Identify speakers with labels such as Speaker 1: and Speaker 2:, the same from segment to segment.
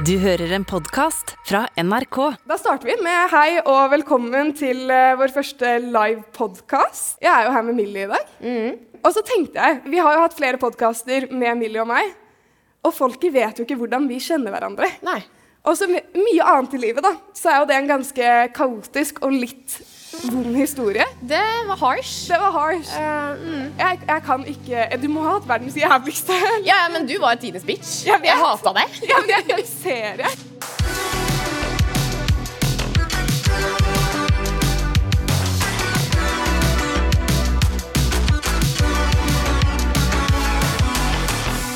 Speaker 1: Du hører en podkast fra NRK.
Speaker 2: Da starter vi med hei og velkommen til eh, vår første live podkast. Jeg er jo her med Millie i dag. Og så tenkte jeg, Vi har jo hatt flere podkaster med Millie og meg. Og folket vet jo ikke hvordan vi kjenner hverandre.
Speaker 3: Nei.
Speaker 2: Og så my mye annet i livet, da, så er jo det en ganske kaotisk og litt vond historie.
Speaker 3: Det var harsh.
Speaker 2: Det var harsh.
Speaker 3: Uh, mm.
Speaker 2: Jeg, jeg kan ikke Du må ha hatt verdens jævligste
Speaker 3: Ja, ja, men du var tidenes bitch.
Speaker 2: Jeg.
Speaker 3: Jeg hata deg.
Speaker 2: Ja, men jeg, jeg ser det.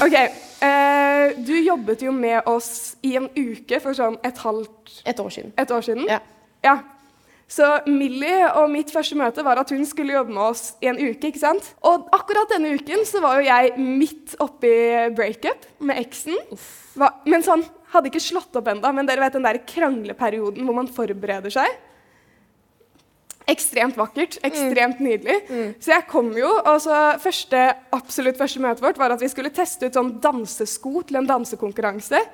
Speaker 2: OK. eh, du jobbet jo med oss i en uke for sånn et halvt
Speaker 3: Et år siden.
Speaker 2: et år siden.
Speaker 3: Ja.
Speaker 2: Ja. Så Millie og mitt første møte var at hun skulle jobbe med oss i en uke. ikke sant? Og akkurat denne uken så var jo jeg midt oppi breakup med eksen. Hva- Men sånn, hadde ikke slått opp enda, men dere vet den der krangleperioden hvor man forbereder seg. Ekstremt vakkert, ekstremt nydelig. Så jeg kom jo, og så første, absolutt første møtet vårt var at vi skulle teste ut sånn dansesko til en dansekonkurranse.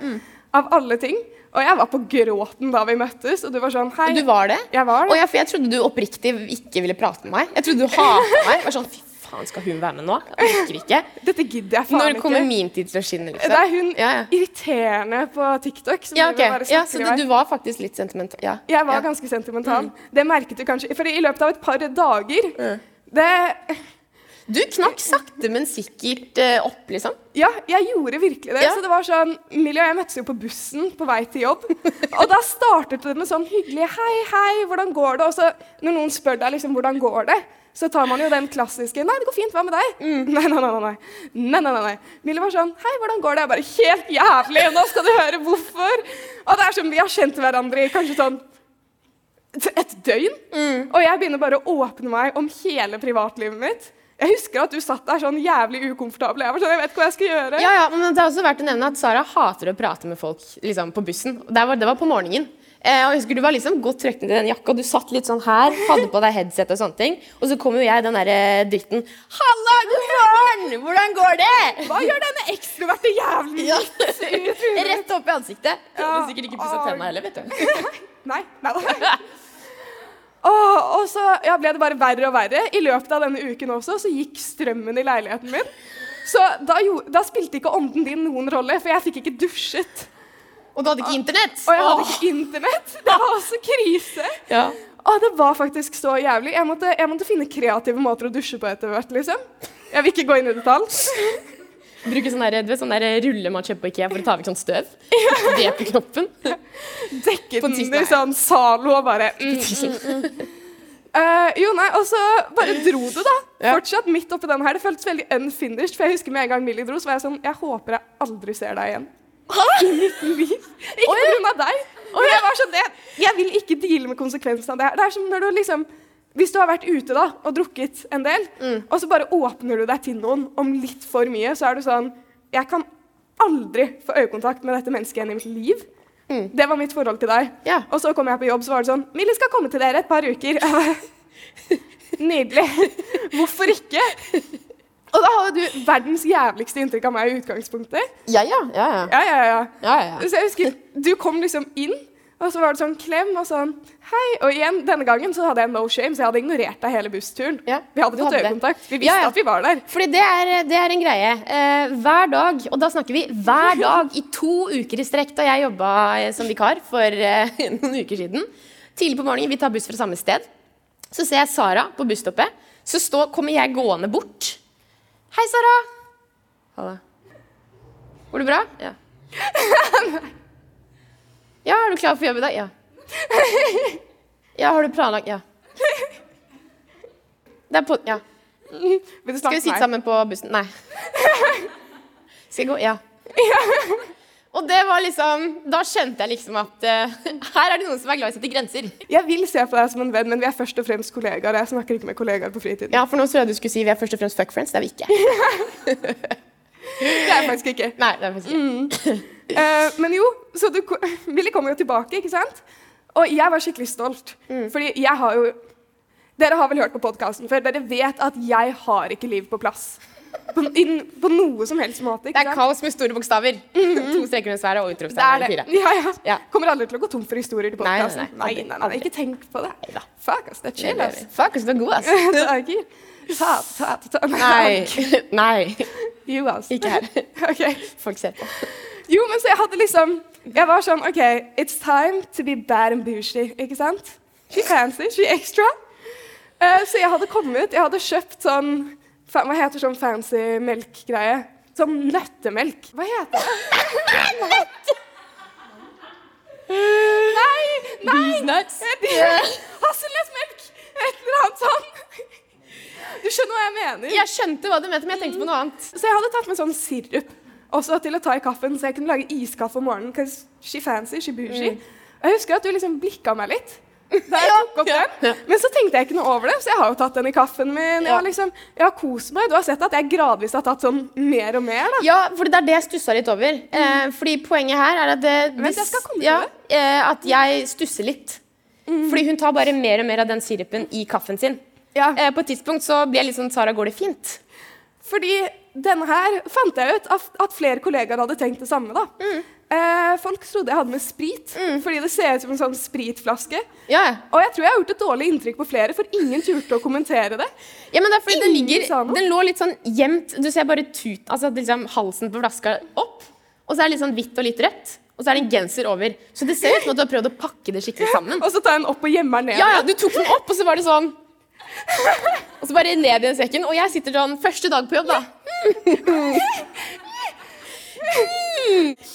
Speaker 2: Av alle ting. Og jeg var på gråten da vi møttes, og du var sånn Hei.
Speaker 3: Du var det?
Speaker 2: Jeg var det.
Speaker 3: Og jeg, for jeg trodde du oppriktig ikke ville prate med meg. Jeg trodde du hata meg. Jeg var sånn, Fy faen, skal hun være med nå? Jeg orker ikke.
Speaker 2: Dette gidder jeg faen ikke.
Speaker 3: Når kommer min tid til å skinne, liksom?
Speaker 2: Det er hun
Speaker 3: Ja, ja.
Speaker 2: irriterende på TikTok. som
Speaker 3: Ja,
Speaker 2: okay.
Speaker 3: ja, så du, du var faktisk litt sentimental? Ja.
Speaker 2: Jeg var
Speaker 3: ja.
Speaker 2: ganske sentimental. Det merket du kanskje. For i løpet av et par dager det,
Speaker 3: Du knakk sakte, men sikkert eh, opp, liksom.
Speaker 2: Ja, jeg gjorde virkelig det.
Speaker 3: Ja.
Speaker 2: Så det var sånn, Millie og jeg møttes jo på bussen på vei til jobb. Og da startet det med sånn hyggelig 'hei, hei, hvordan går det?' Og så når noen spør deg liksom 'hvordan går det', så tar man jo den klassiske 'nei, det går fint, hva med deg?' Nei, nei, nei, nei, nei. nei, nei, nei. Millie var sånn 'hei, hvordan går det?' Jeg bare 'helt jævlig, nå skal du høre hvorfor'. Og det er som vi har kjent hverandre i kanskje sånn et døgn. Og jeg begynner bare å åpne meg om hele privatlivet mitt. Jeg husker at du satt der sånn jævlig ukomfortabel. Jeg var sånn, jeg vet ikke hva jeg skal gjøre.
Speaker 3: Ja, ja, men Det er også verdt å nevne at Sara hater å prate med folk liksom, på bussen. Det var, det var på morgenen. Eh, og jeg husker Du var liksom godt trøkken til i den jakka, du satt litt sånn her, hadde på deg headset og sånne ting. Og så kom jo jeg, den derre dritten. 'Halla, god morgen! Hvordan går det?'
Speaker 2: Hva gjør denne ekstroverte jævlen
Speaker 3: Ja. Rett opp i ansiktet.
Speaker 2: Ja.
Speaker 3: sikkert ikke pussa tenna heller, vet du.
Speaker 2: Nei, nei, nei. Åh, og så ja, ble det bare verre og verre. I løpet av denne uken også så gikk strømmen i leiligheten min. Så da, jo, da spilte ikke ånden din noen rolle, for jeg fikk ikke dusjet.
Speaker 3: Og du hadde ikke internett.
Speaker 2: Og jeg hadde ikke internett. Det var også krise.
Speaker 3: Ja.
Speaker 2: Og det var faktisk så jævlig. Jeg måtte, jeg måtte finne kreative måter å dusje på etter hvert. liksom. Jeg vil ikke gå inn i detalj.
Speaker 3: Bruke sånn der, sånn der rulle man kjøper på Ikea for å ta vekk sånn støv. Det på kroppen.
Speaker 2: Dekket den i sånn Zalo og bare mm, mm. Eh, Jo, nei, og så bare dro du, da.
Speaker 3: Ja.
Speaker 2: Fortsatt midt oppi den her. Det føltes veldig unfinished. For jeg husker med en gang Millie dro, så var jeg sånn Jeg håper jeg aldri ser deg igjen. I mitt liv. Ikke av deg. Men jeg var sånn, jeg, jeg vil ikke deale med konsekvensene av det her. Det er som når du liksom hvis du har vært ute da, og drukket en del, og så bare åpner du deg til noen om litt for mye, så er du sånn Jeg kan aldri få øyekontakt med dette mennesket igjen i mitt liv. Det var mitt forhold til deg.
Speaker 3: Ja.
Speaker 2: Og så kom jeg på jobb, så var det sånn Millie skal komme til dere et par uker. Nydelig. Hvorfor ikke? Og da har du verdens jævligste inntrykk av meg i utgangspunktet.
Speaker 3: Ja, ja, ja. ja.
Speaker 2: Ja, ja, ja.
Speaker 3: ja, ja, ja.
Speaker 2: Så jeg husker, Du kom liksom inn, og så var det sånn klem og sånn Hei. Og igjen, denne gangen så hadde jeg no shame, så jeg hadde ignorert deg hele bussturen.
Speaker 3: Ja,
Speaker 2: vi hadde fått øyekontakt. Vi visste
Speaker 3: Ja, ja.
Speaker 2: at vi var der.
Speaker 3: Fordi det er, det er en greie. Eh, hver dag, og da snakker vi hver dag i to uker i strekk da jeg jobba eh, som vikar for eh, noen uker siden. Tidlig på morgenen, vi tar buss fra samme sted. Så ser jeg Sara på busstoppet. Så stå, kommer jeg gående bort. Hei, Sara. Halla. Går det bra? Ja. Ja, er du klar for jobb i dag? Ja. Ja, har du planlagt? Ja. Det er på Ja.
Speaker 2: Vil du
Speaker 3: Skal vi sitte sammen på bussen? Nei. Skal jeg gå? Ja. Og det var liksom Da skjønte jeg liksom at eh, her er det noen som er glad i å sette grenser.
Speaker 2: Jeg vil se på deg som en venn, men vi er først og fremst kollegaer. Jeg snakker ikke med kollegaer på fritiden.
Speaker 3: Ja, for nå tror jeg du skulle si vi er først og fremst fuck friends. Det er vi ikke.
Speaker 2: Det er jeg faktisk ikke.
Speaker 3: Nei, det er faktisk ikke.
Speaker 2: Eh, men jo, så du Willy kommer jo tilbake, ikke sant? Og jeg var skikkelig stolt. Fordi jeg har jo Dere har vel hørt på podkasten før. Dere vet at jeg har ikke liv på plass. På, in, på noe som helst måte.
Speaker 3: Det er
Speaker 2: sant?
Speaker 3: kaos med store bokstaver. to streker under sværet og utropstegn. Fire.
Speaker 2: Ja, ja.
Speaker 3: Ja.
Speaker 2: Kommer aldri til å gå tom for historier til podkasten.
Speaker 3: nei.
Speaker 2: Nei, nei, nei, ikke tenk på det.
Speaker 3: Neida.
Speaker 2: Fuck, ass. Det er chill, ass.
Speaker 3: Fuck, ass. du er god, ass.
Speaker 2: Dager. Ta, ta, ta, ta.
Speaker 3: Nei. Nei.
Speaker 2: Jo, ass.
Speaker 3: Ikke her.
Speaker 2: Ok.
Speaker 3: Folk ser på.
Speaker 2: Jo, men så jeg hadde liksom Jeg var sånn OK, it's time to be bad and bougie, ikke sant? She fancy, she extra. Uh, så jeg hadde kommet, jeg hadde kjøpt sånn Hva heter sånn fancy melkgreie? Sånn nøttemelk. Hva heter det? nei! Nei!
Speaker 3: Nuts.
Speaker 2: Hasselnøttmelk! Et eller annet sånn. Du skjønner hva jeg mener?
Speaker 3: Jeg skjønte hva du mente, men jeg tenkte på noe annet.
Speaker 2: Så jeg hadde tatt med sånn sirup også til å ta i kaffen, så jeg kunne lage iskaffe om morgenen. Cause she fancy, she bougie. Og jeg husker at du liksom blikka meg litt. Da jeg tok opp den. Men så tenkte jeg ikke noe over det, så jeg har jo tatt den i kaffen min. Jeg har liksom, jeg har kost meg. Du har sett at jeg gradvis har tatt sånn mer og mer. da.
Speaker 3: Ja, for det er det jeg stussa litt over. Eh, fordi poenget her er at det,
Speaker 2: Vent, jeg skal komme til
Speaker 3: ja,
Speaker 2: det.
Speaker 3: eh, At jeg stusser litt. Fordi hun tar bare mer og mer av den sirupen i kaffen sin.
Speaker 2: Ja.
Speaker 3: Eh, på et tidspunkt så blir jeg litt sånn Sara, går det fint?
Speaker 2: Fordi denne her fant jeg ut at, at flere kollegaer hadde tenkt det samme. da. Eh, folk trodde jeg hadde med sprit, fordi det ser ut som en sånn spritflaske.
Speaker 3: Ja, ja.
Speaker 2: Og jeg tror jeg har gjort et dårlig inntrykk på flere, for ingen turte å kommentere det.
Speaker 3: Ja, men det er fordi den ligger. Den lå litt sånn gjemt Du ser bare tut Altså liksom halsen på flaska opp Og så er det litt sånn hvitt og litt rødt Og så er det en genser over Så det ser ut som at du har prøvd å pakke det skikkelig sammen
Speaker 2: Og så tar jeg den opp og gjemmer den ned.
Speaker 3: Ja, ja, du tok den opp Og så var det sånn Og så bare ned i den sekken Og jeg sitter sånn Første dag på jobb da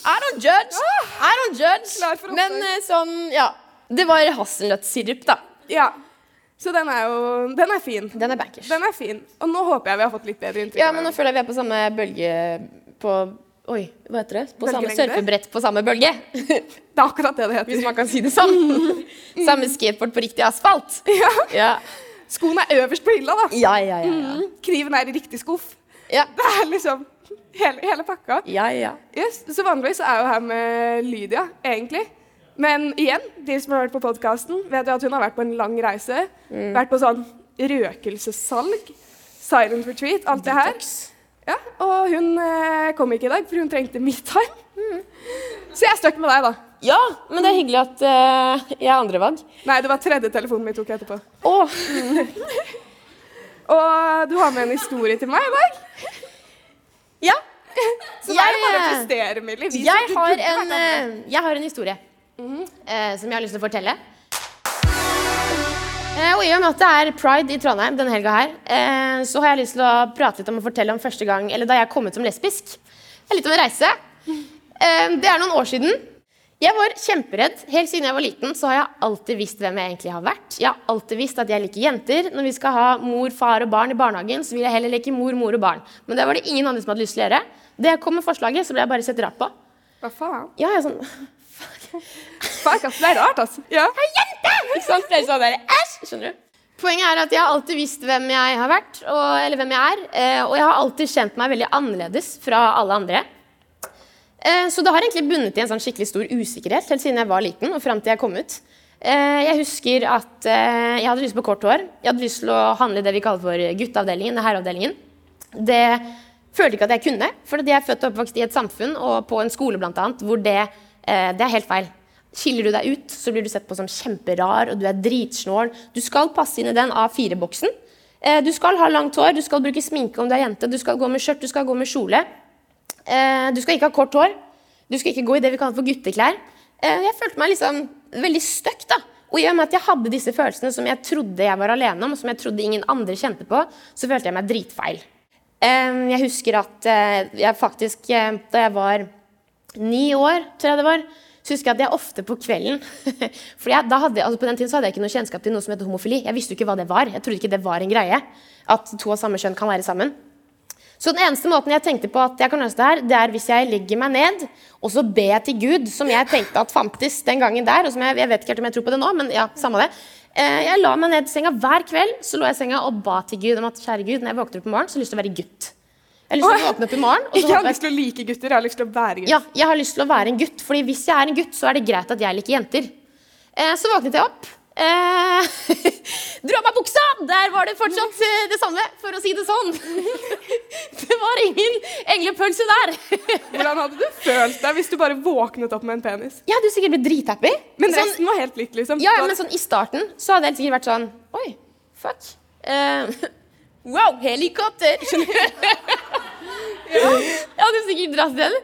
Speaker 3: I don't judge I don't judge Men eh, sånn, ja Det var hasselnøttsirup da
Speaker 2: Ja. Så den er jo Den er fin.
Speaker 3: Den er bankers
Speaker 2: Den er fin. Og nå håper jeg vi har fått litt bedre inntrykk.
Speaker 3: Ja, men nå føler jeg vi er på samme bølge på Oi, hva heter det? På samme surfebrett på samme bølge.
Speaker 2: Det er akkurat det det heter.
Speaker 3: Hvis man kan si det sånn. Samme skateboard på riktig asfalt.
Speaker 2: Ja.
Speaker 3: Ja,
Speaker 2: Skoene er øverst på hylla, da.
Speaker 3: ja, ja. ja, ja.
Speaker 2: Mm. Kniven er i riktig skuff.
Speaker 3: ja.
Speaker 2: Det er liksom hele, hele pakka.
Speaker 3: ja, ja.
Speaker 2: Yes. Så vanligvis er jo her med Lydia, egentlig. Men igjen, de som har vært på podkasten, vet jo at hun har vært på en lang reise.
Speaker 3: Mm.
Speaker 2: Vært på sånn røkelsessalg, silent retreat, alt det her.
Speaker 3: Detox.
Speaker 2: Ja, og hun eh, kom ikke i dag, for hun trengte me-time. Så jeg er stuck med deg, da.
Speaker 3: Ja, men det er hyggelig at uh, jeg er andre valg.
Speaker 2: Nei, det var tredje telefonen vi tok etterpå.
Speaker 3: Oh.
Speaker 2: Og du har med en historie til meg i dag.
Speaker 3: ja.
Speaker 2: Så da er
Speaker 3: det
Speaker 2: bare å
Speaker 3: eh,
Speaker 2: prestere, Millie.
Speaker 3: Jeg,
Speaker 2: Jeg
Speaker 3: har en, historie mm -hmm. uh, eh, som jeg har lyst til å fortelle. Eh, og I og med at det er pride i Trondheim denne helga her, eh, så har jeg lyst til å prate litt om å fortelle om første gang, eller da jeg kom ut som lesbisk. Det er litt av en reise. Eh, det er noen år siden. Jeg var kjemperedd. Helt siden jeg var liten, så har jeg alltid visst hvem jeg egentlig har vært. Jeg har alltid visst at jeg liker jenter. Når vi skal ha mor, far og barn i barnehagen, så vil jeg heller leke mor, mor og barn. Men det var det ingen andre som hadde lyst til å gjøre. Da jeg kom med forslaget, så ble jeg bare sett rart på.
Speaker 2: Hva faen?
Speaker 3: Ja, jeg er sånn
Speaker 2: Fuck, ass. Det er rart, altså. Ja.
Speaker 3: Ikke sant? Flere sånn der, æsj! Skjønner du? Poenget er at jeg har alltid visst hvem jeg har vært, og, eller hvem jeg er. Eh, og jeg har alltid kjent meg veldig annerledes fra alle andre. Eh, så det har egentlig bundet i en sånn skikkelig stor usikkerhet helt siden jeg var liten og fram til jeg kom ut. Eh, jeg husker at eh, jeg hadde lyst på kort hår. Jeg hadde lyst til å handle i det vi kaller for gutteavdelingen. herreavdelingen. Det følte ikke at jeg kunne, for jeg er født og oppvokst i et samfunn og på en skole blant annet, hvor det, det er helt feil. Skiller du deg ut, så blir du sett på som kjemperar, og du er dritsnål. Du skal passe inn i den A4-boksen. Eh, du skal ha langt hår, du skal bruke sminke om du er jente, du skal gå med skjørt, du skal gå med kjole. Eh, du skal ikke ha kort hår. Du skal ikke gå i det vi kaller for gutteklær. Eh, jeg følte meg liksom veldig stuck, da. Og i og med at jeg hadde disse følelsene som jeg trodde jeg var alene om, som jeg trodde ingen andre kjente på, så følte jeg meg dritfeil. Eh, jeg husker at jeg faktisk, da jeg var ni år, tror jeg det var, så husker jeg at jeg ofte på kvelden For jeg, hadde, altså på den tiden hadde jeg ikke noe kjennskap til noe som heter homofili. Jeg visste jo ikke hva det var. Jeg trodde ikke det var en greie. At to av samme kjønn kan være sammen. Så den eneste måten jeg tenkte på at jeg kan løse det her, det er hvis jeg legger meg ned, og så ber jeg til Gud, som jeg tenkte at fantes den gangen der, og som jeg, jeg vet ikke helt om jeg tror på det nå, men ja, samme det. Eh, Jeg la meg ned i senga hver kveld, så lå jeg i senga og ba til Gud om at kjære Gud, når jeg våkner opp i morgen, så har jeg lyst til å være gutt. Jeg har lyst til å våkne opp i morgen, og så
Speaker 2: Ikke jeg har lyst til å like gutter, jeg har lyst til å være gutt.
Speaker 3: ja, jeg har lyst til å være en gutt, fordi hvis jeg er en gutt, så er det greit at jeg liker jenter. Eh, så våknet jeg opp. Eh, Dra meg buksa! Der var det fortsatt eh, det samme, for å si det sånn. Det var ingen englepølse der.
Speaker 2: Hvordan hadde du følt deg hvis du bare våknet opp med en penis?
Speaker 3: Jeg hadde sikkert blitt drithappy.
Speaker 2: Men
Speaker 3: Sånn-
Speaker 2: resten var helt likt, liksom.
Speaker 3: Ja, men sånn i starten så hadde jeg sikkert vært sånn Oi, fuck. Eh, wow, helikopter! Skjønner du? Jeg hadde sikkert dratt den.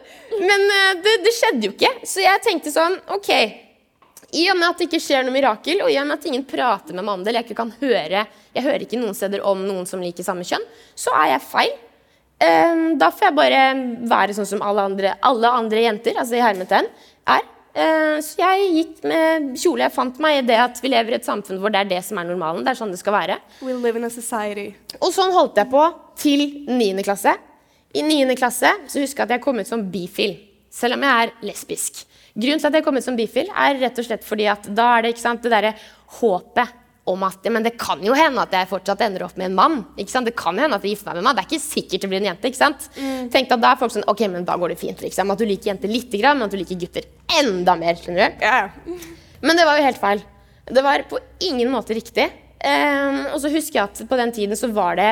Speaker 3: Men eh, det, det skjedde jo ikke. Så jeg tenkte sånn OK. I og med at det ikke skjer noe mirakel, og i og med at ingen prater med meg om det, eller jeg ikke kan høre Jeg hører ikke noen steder om noen som liker samme kjønn, så er jeg feil. Eh, da får jeg bare være sånn som alle andre, alle andre jenter, altså i hermetegn, er. Eh, så jeg gikk med kjole. Jeg fant meg i det at vi lever i et samfunn hvor det er det som er normalen. Det er sånn det skal være.
Speaker 2: We live in a society.
Speaker 3: Og sånn holdt jeg på til 9. klasse. I 9. klasse så husker jeg at jeg kom ut som bifil, selv om jeg er lesbisk. Grunnen til at jeg kom ut som bifil, er rett og slett fordi at da er det ikke sant, det derre håpet om at men det kan jo hende at jeg fortsatt ender opp med en mann. ikke sant? Det kan jo hende at jeg gifter meg med en mann. Det er ikke sikkert det blir en jente. ikke sant? Tenkte at da er folk sånn Ok, men da går det fint. liksom. At du liker jenter lite grann, men at du liker gutter enda mer. skjønner du?
Speaker 2: Ja.
Speaker 3: Men det var jo helt feil. Det var på ingen måte riktig. Um, og så husker jeg at på den tiden så var det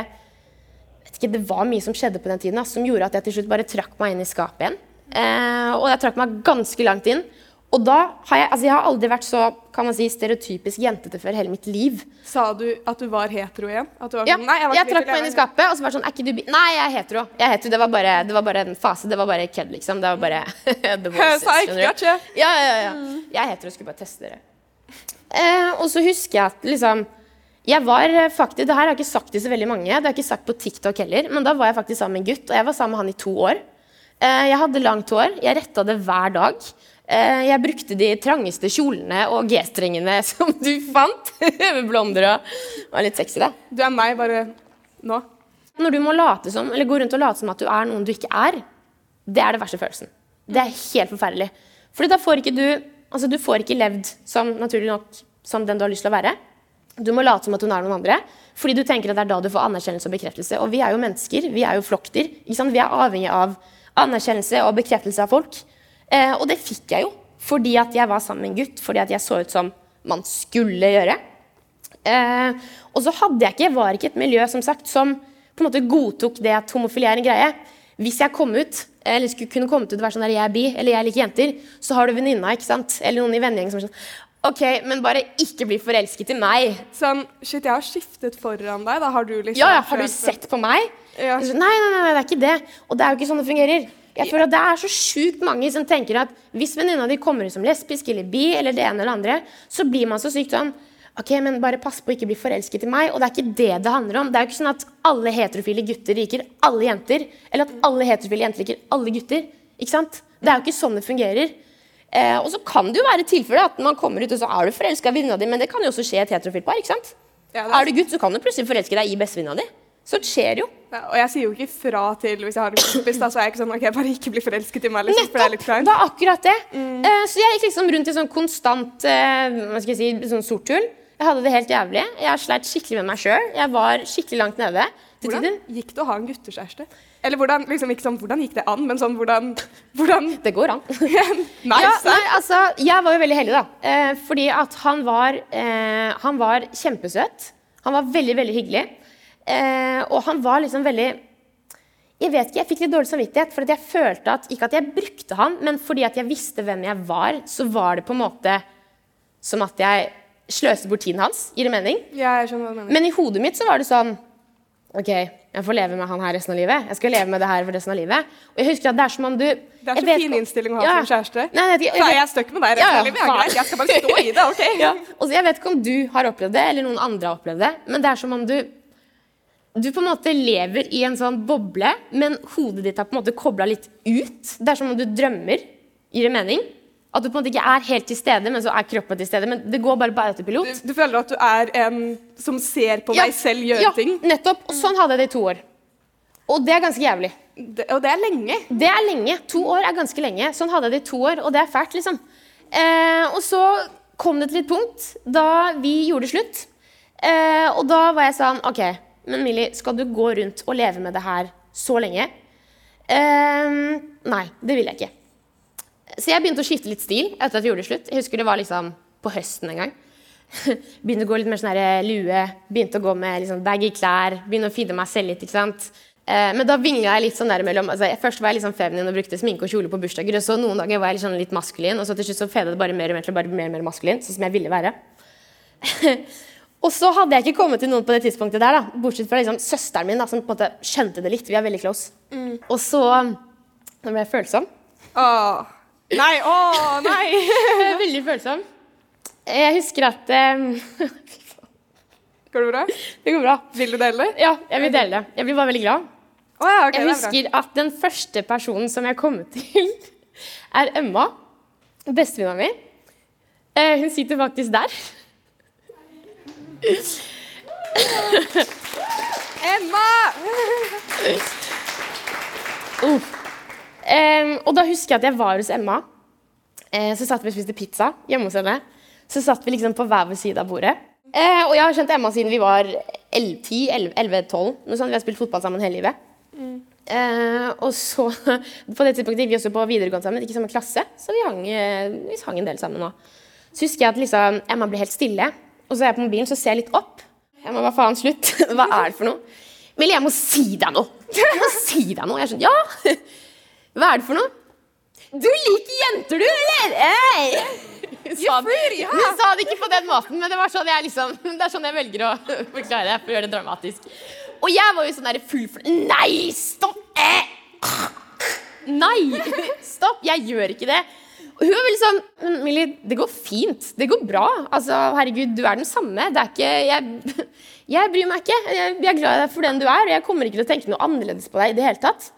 Speaker 3: vet ikke, Det var mye som skjedde på den tiden da, som gjorde at jeg til slutt bare trakk meg inn i skapet igjen. Eh, og jeg trakk meg ganske langt inn. Og da har jeg altså jeg har aldri vært så kan man si, stereotypisk jentete før hele mitt liv.
Speaker 2: Sa du at du var hetero igjen? At du var
Speaker 3: Ja,
Speaker 2: sånn, Nei, jeg,
Speaker 3: jeg trakk meg inn i skapet, og så var det sånn Er ikke du bi... Nei, jeg er hetero. Jeg er hetero. Det, var bare, det var bare en fase. Det var bare kødd, liksom. Det var bare The voices, skjønner du? Ja, ja, ja. Jeg er hetero, skulle bare teste dere. Eh, og så husker jeg at liksom jeg var eh, faktisk, Det her har jeg ikke sagt til så veldig mange, det har jeg ikke sagt på TikTok heller, men da var jeg faktisk sammen med en gutt, og jeg var sammen med han i to år. Eh, jeg hadde langt hår, jeg retta det hver dag. Eh, jeg brukte de trangeste kjolene og G-strengene som du fant. med blonder og var litt sexy, da.
Speaker 2: Du er meg bare nå.
Speaker 3: Når du må late som, eller gå rundt og late som at du er noen du ikke er, det er det verste følelsen. Det er helt forferdelig. Fordi da får ikke du altså du får ikke levd som naturlig nok som den du har lyst til å være. Du må late som at hun er noen andre, fordi du tenker at det er da du får anerkjennelse og bekreftelse. Og vi er jo mennesker, vi er jo flokkdyr. Vi er avhengig av anerkjennelse og bekreftelse av folk. Eh, og det fikk jeg jo fordi at jeg var sammen med en gutt, fordi at jeg så ut som man skulle gjøre. Eh, og så hadde jeg ikke, var ikke et miljø som sagt, som på en måte godtok det at homofili er en greie. Hvis jeg kom ut, eller skulle kunne komme ut og være sånn der jeg er bi, eller jeg liker jenter, så har du venninna, ikke sant? Eller noen i vennegjengen som er sånn OK, men bare ikke bli forelsket i meg.
Speaker 2: Sånn, shit, jeg har skiftet foran deg. Da har du liksom
Speaker 3: Ja, ja, har du sett på meg?
Speaker 2: Ja.
Speaker 3: Sånn, Nei, nei, nei, det er ikke det. Og det er jo ikke sånn det fungerer. Jeg føler at Det er så sjukt mange som tenker at hvis venninna di kommer ut som lesbisk eller bi, eller det ene eller andre, så blir man så sykt sånn Ok, men bare pass på å ikke bli forelsket i meg. Og det er ikke det det handler om. Det er jo ikke sånn at alle heterofile gutter liker alle jenter. Eller at alle heterofile jenter liker alle gutter. Ikke sant? Det er jo ikke sånn det fungerer. Eh, og så kan det jo være tilfelle at man kommer ut og så er du forelska i venninna di, men det kan jo også skje i et heterofilt par. ikke sant?
Speaker 2: Ja, er-
Speaker 3: Er du gutt, så kan du plutselig forelske deg i bestevenninna di. Så det skjer jo.
Speaker 2: Ja, og jeg sier jo ikke fra til hvis jeg har en kompis, da, så er jeg ikke sånn OK, bare ikke bli forelsket i meg, liksom, for det er litt
Speaker 3: Nettopp!
Speaker 2: kleint.
Speaker 3: Det er akkurat det. Eh, så jeg gikk liksom rundt i sånn konstant uh, hva skal jeg si, sånn sorthull. Jeg hadde det helt jævlig. Jeg sleit skikkelig med meg sjøl. Jeg var skikkelig langt nede.
Speaker 2: Hvordan gikk det å ha en guttekjæreste? Eller hvordan, liksom, ikke sånn, hvordan gikk det an, men sånn hvordan, hvordan
Speaker 3: Det går an.
Speaker 2: Nice!
Speaker 3: Ja, nei, altså, jeg var jo veldig heldig, da. Eh, fordi at han var, eh, han var kjempesøt. Han var veldig, veldig hyggelig. Eh, og han var liksom veldig Jeg vet ikke, jeg fikk litt dårlig samvittighet. For jeg følte at ikke at jeg brukte han, men fordi at jeg visste hvem jeg var, så var det på en måte som at jeg sløste bort tiden hans. Gir det mening?
Speaker 2: Ja, jeg skjønner hva du mener.
Speaker 3: Men i hodet mitt så var det sånn OK, jeg får leve med han her resten av livet. Jeg skal leve med det her for resten av livet. Og jeg husker at det er som om du
Speaker 2: Det er så fin innstilling å ha
Speaker 3: Ja.
Speaker 2: som kjæreste.
Speaker 3: Nei, jeg, ikke-
Speaker 2: Så
Speaker 3: jeg,
Speaker 2: er stuck med deg resten
Speaker 3: Ja, ja,
Speaker 2: av livet.
Speaker 3: Jeg,
Speaker 2: greit, jeg skal bare stå i det, OK?
Speaker 3: ja. Og så jeg vet ikke om du har opplevd det, eller noen andre har opplevd det, men det er som om du du på en måte lever i en sånn boble, men hodet ditt er på en måte kobla litt ut. Det er som om du drømmer. Gir det mening? At du på en måte ikke er helt til stede, men så er kroppen til stede. Men det går bare på autopilot.
Speaker 2: Du, du føler at du er en som ser på
Speaker 3: Ja,
Speaker 2: deg selv gjøre
Speaker 3: ja,
Speaker 2: ting?
Speaker 3: nettopp. Og sånn hadde jeg det i to år. Og det er ganske jævlig.
Speaker 2: Det, og det er lenge.
Speaker 3: Det er lenge. To år er ganske lenge. Sånn hadde jeg det i to år, og det er fælt, liksom. Eh, og så kom det til et punkt da vi gjorde slutt. Eh, og da var jeg sånn OK, men Millie, skal du gå rundt og leve med det her så lenge? Uh, nei, det vil jeg ikke. Så jeg begynte å skifte litt stil etter at vi gjorde det slutt. Jeg husker det var liksom på høsten en gang. Begynte å gå litt mer sånn lue. Begynte å gå med liksom baggy klær. Begynne å feede meg selv litt. ikke sant? Eh, men da vingla jeg litt sånn der mellom altså, Først var jeg litt sånn feminin og brukte sminke og kjole på bursdager. Og så noen dager var jeg litt, sånn litt maskulin, og så til slutt så feda det bare mer og mer til å bare mer og mer maskulin. Sånn som jeg ville være. og så hadde jeg ikke kommet til noen på det tidspunktet der, da, bortsett fra liksom, søsteren min, da, som på en måte skjønte det litt. Vi er veldig close. Og så Nå ble jeg følsom.
Speaker 2: Åh. Nei, åh, nei!
Speaker 3: Veldig følsom. Jeg husker at um...
Speaker 2: Går det bra?
Speaker 3: Det går bra.
Speaker 2: Vil du dele? det?
Speaker 3: Ja, jeg vil dele det. Jeg blir bare veldig glad.
Speaker 2: Oh, ja, okay,
Speaker 3: Jeg
Speaker 2: er
Speaker 3: husker at den første personen som jeg kom til, er Emma. Bestevenninna mi. Eh, hun sitter faktisk der.
Speaker 2: Emma!
Speaker 3: Em, og da husker jeg at jeg var hos Emma. Uh, så satt vi og spiste pizza hjemme hos henne. Så satt vi liksom på hver vår side av bordet. Uh, og jeg har kjent Emma siden vi var 10-11-12. Vi har spilt fotball sammen hele livet. Eh, og så På det tidspunktet gikk vi også på videregående sammen, ikke samme klasse. Så vi hang, vi hang en del sammen òg. Så husker jeg at liksom, Emma ble helt stille. Og så er jeg på mobilen så ser jeg litt opp. Jeg må, Hva faen, slutt? Hva er det for noe? Millie, jeg må si deg noe! Jeg må si deg noe. Jeg er sånn, ja! Hva er det for noe? Du liker jenter, du, eller? Hey! Hun hun sa det ikke på den måten, men det var sånn liksom Det er sånn jeg velger å forklare det for å gjøre det dramatisk. Og jeg var jo sånn der full for Nei, stopp! Eh. Nei! Stopp! Jeg gjør ikke det. Hun var veldig sånn Millie, det går fint. Det går bra. Altså, herregud, du er den samme. Det er ikke Jeg, jeg bryr meg ikke. Jeg, jeg er glad i deg for den du er, og jeg kommer ikke til å tenke noe annerledes på deg i det hele tatt.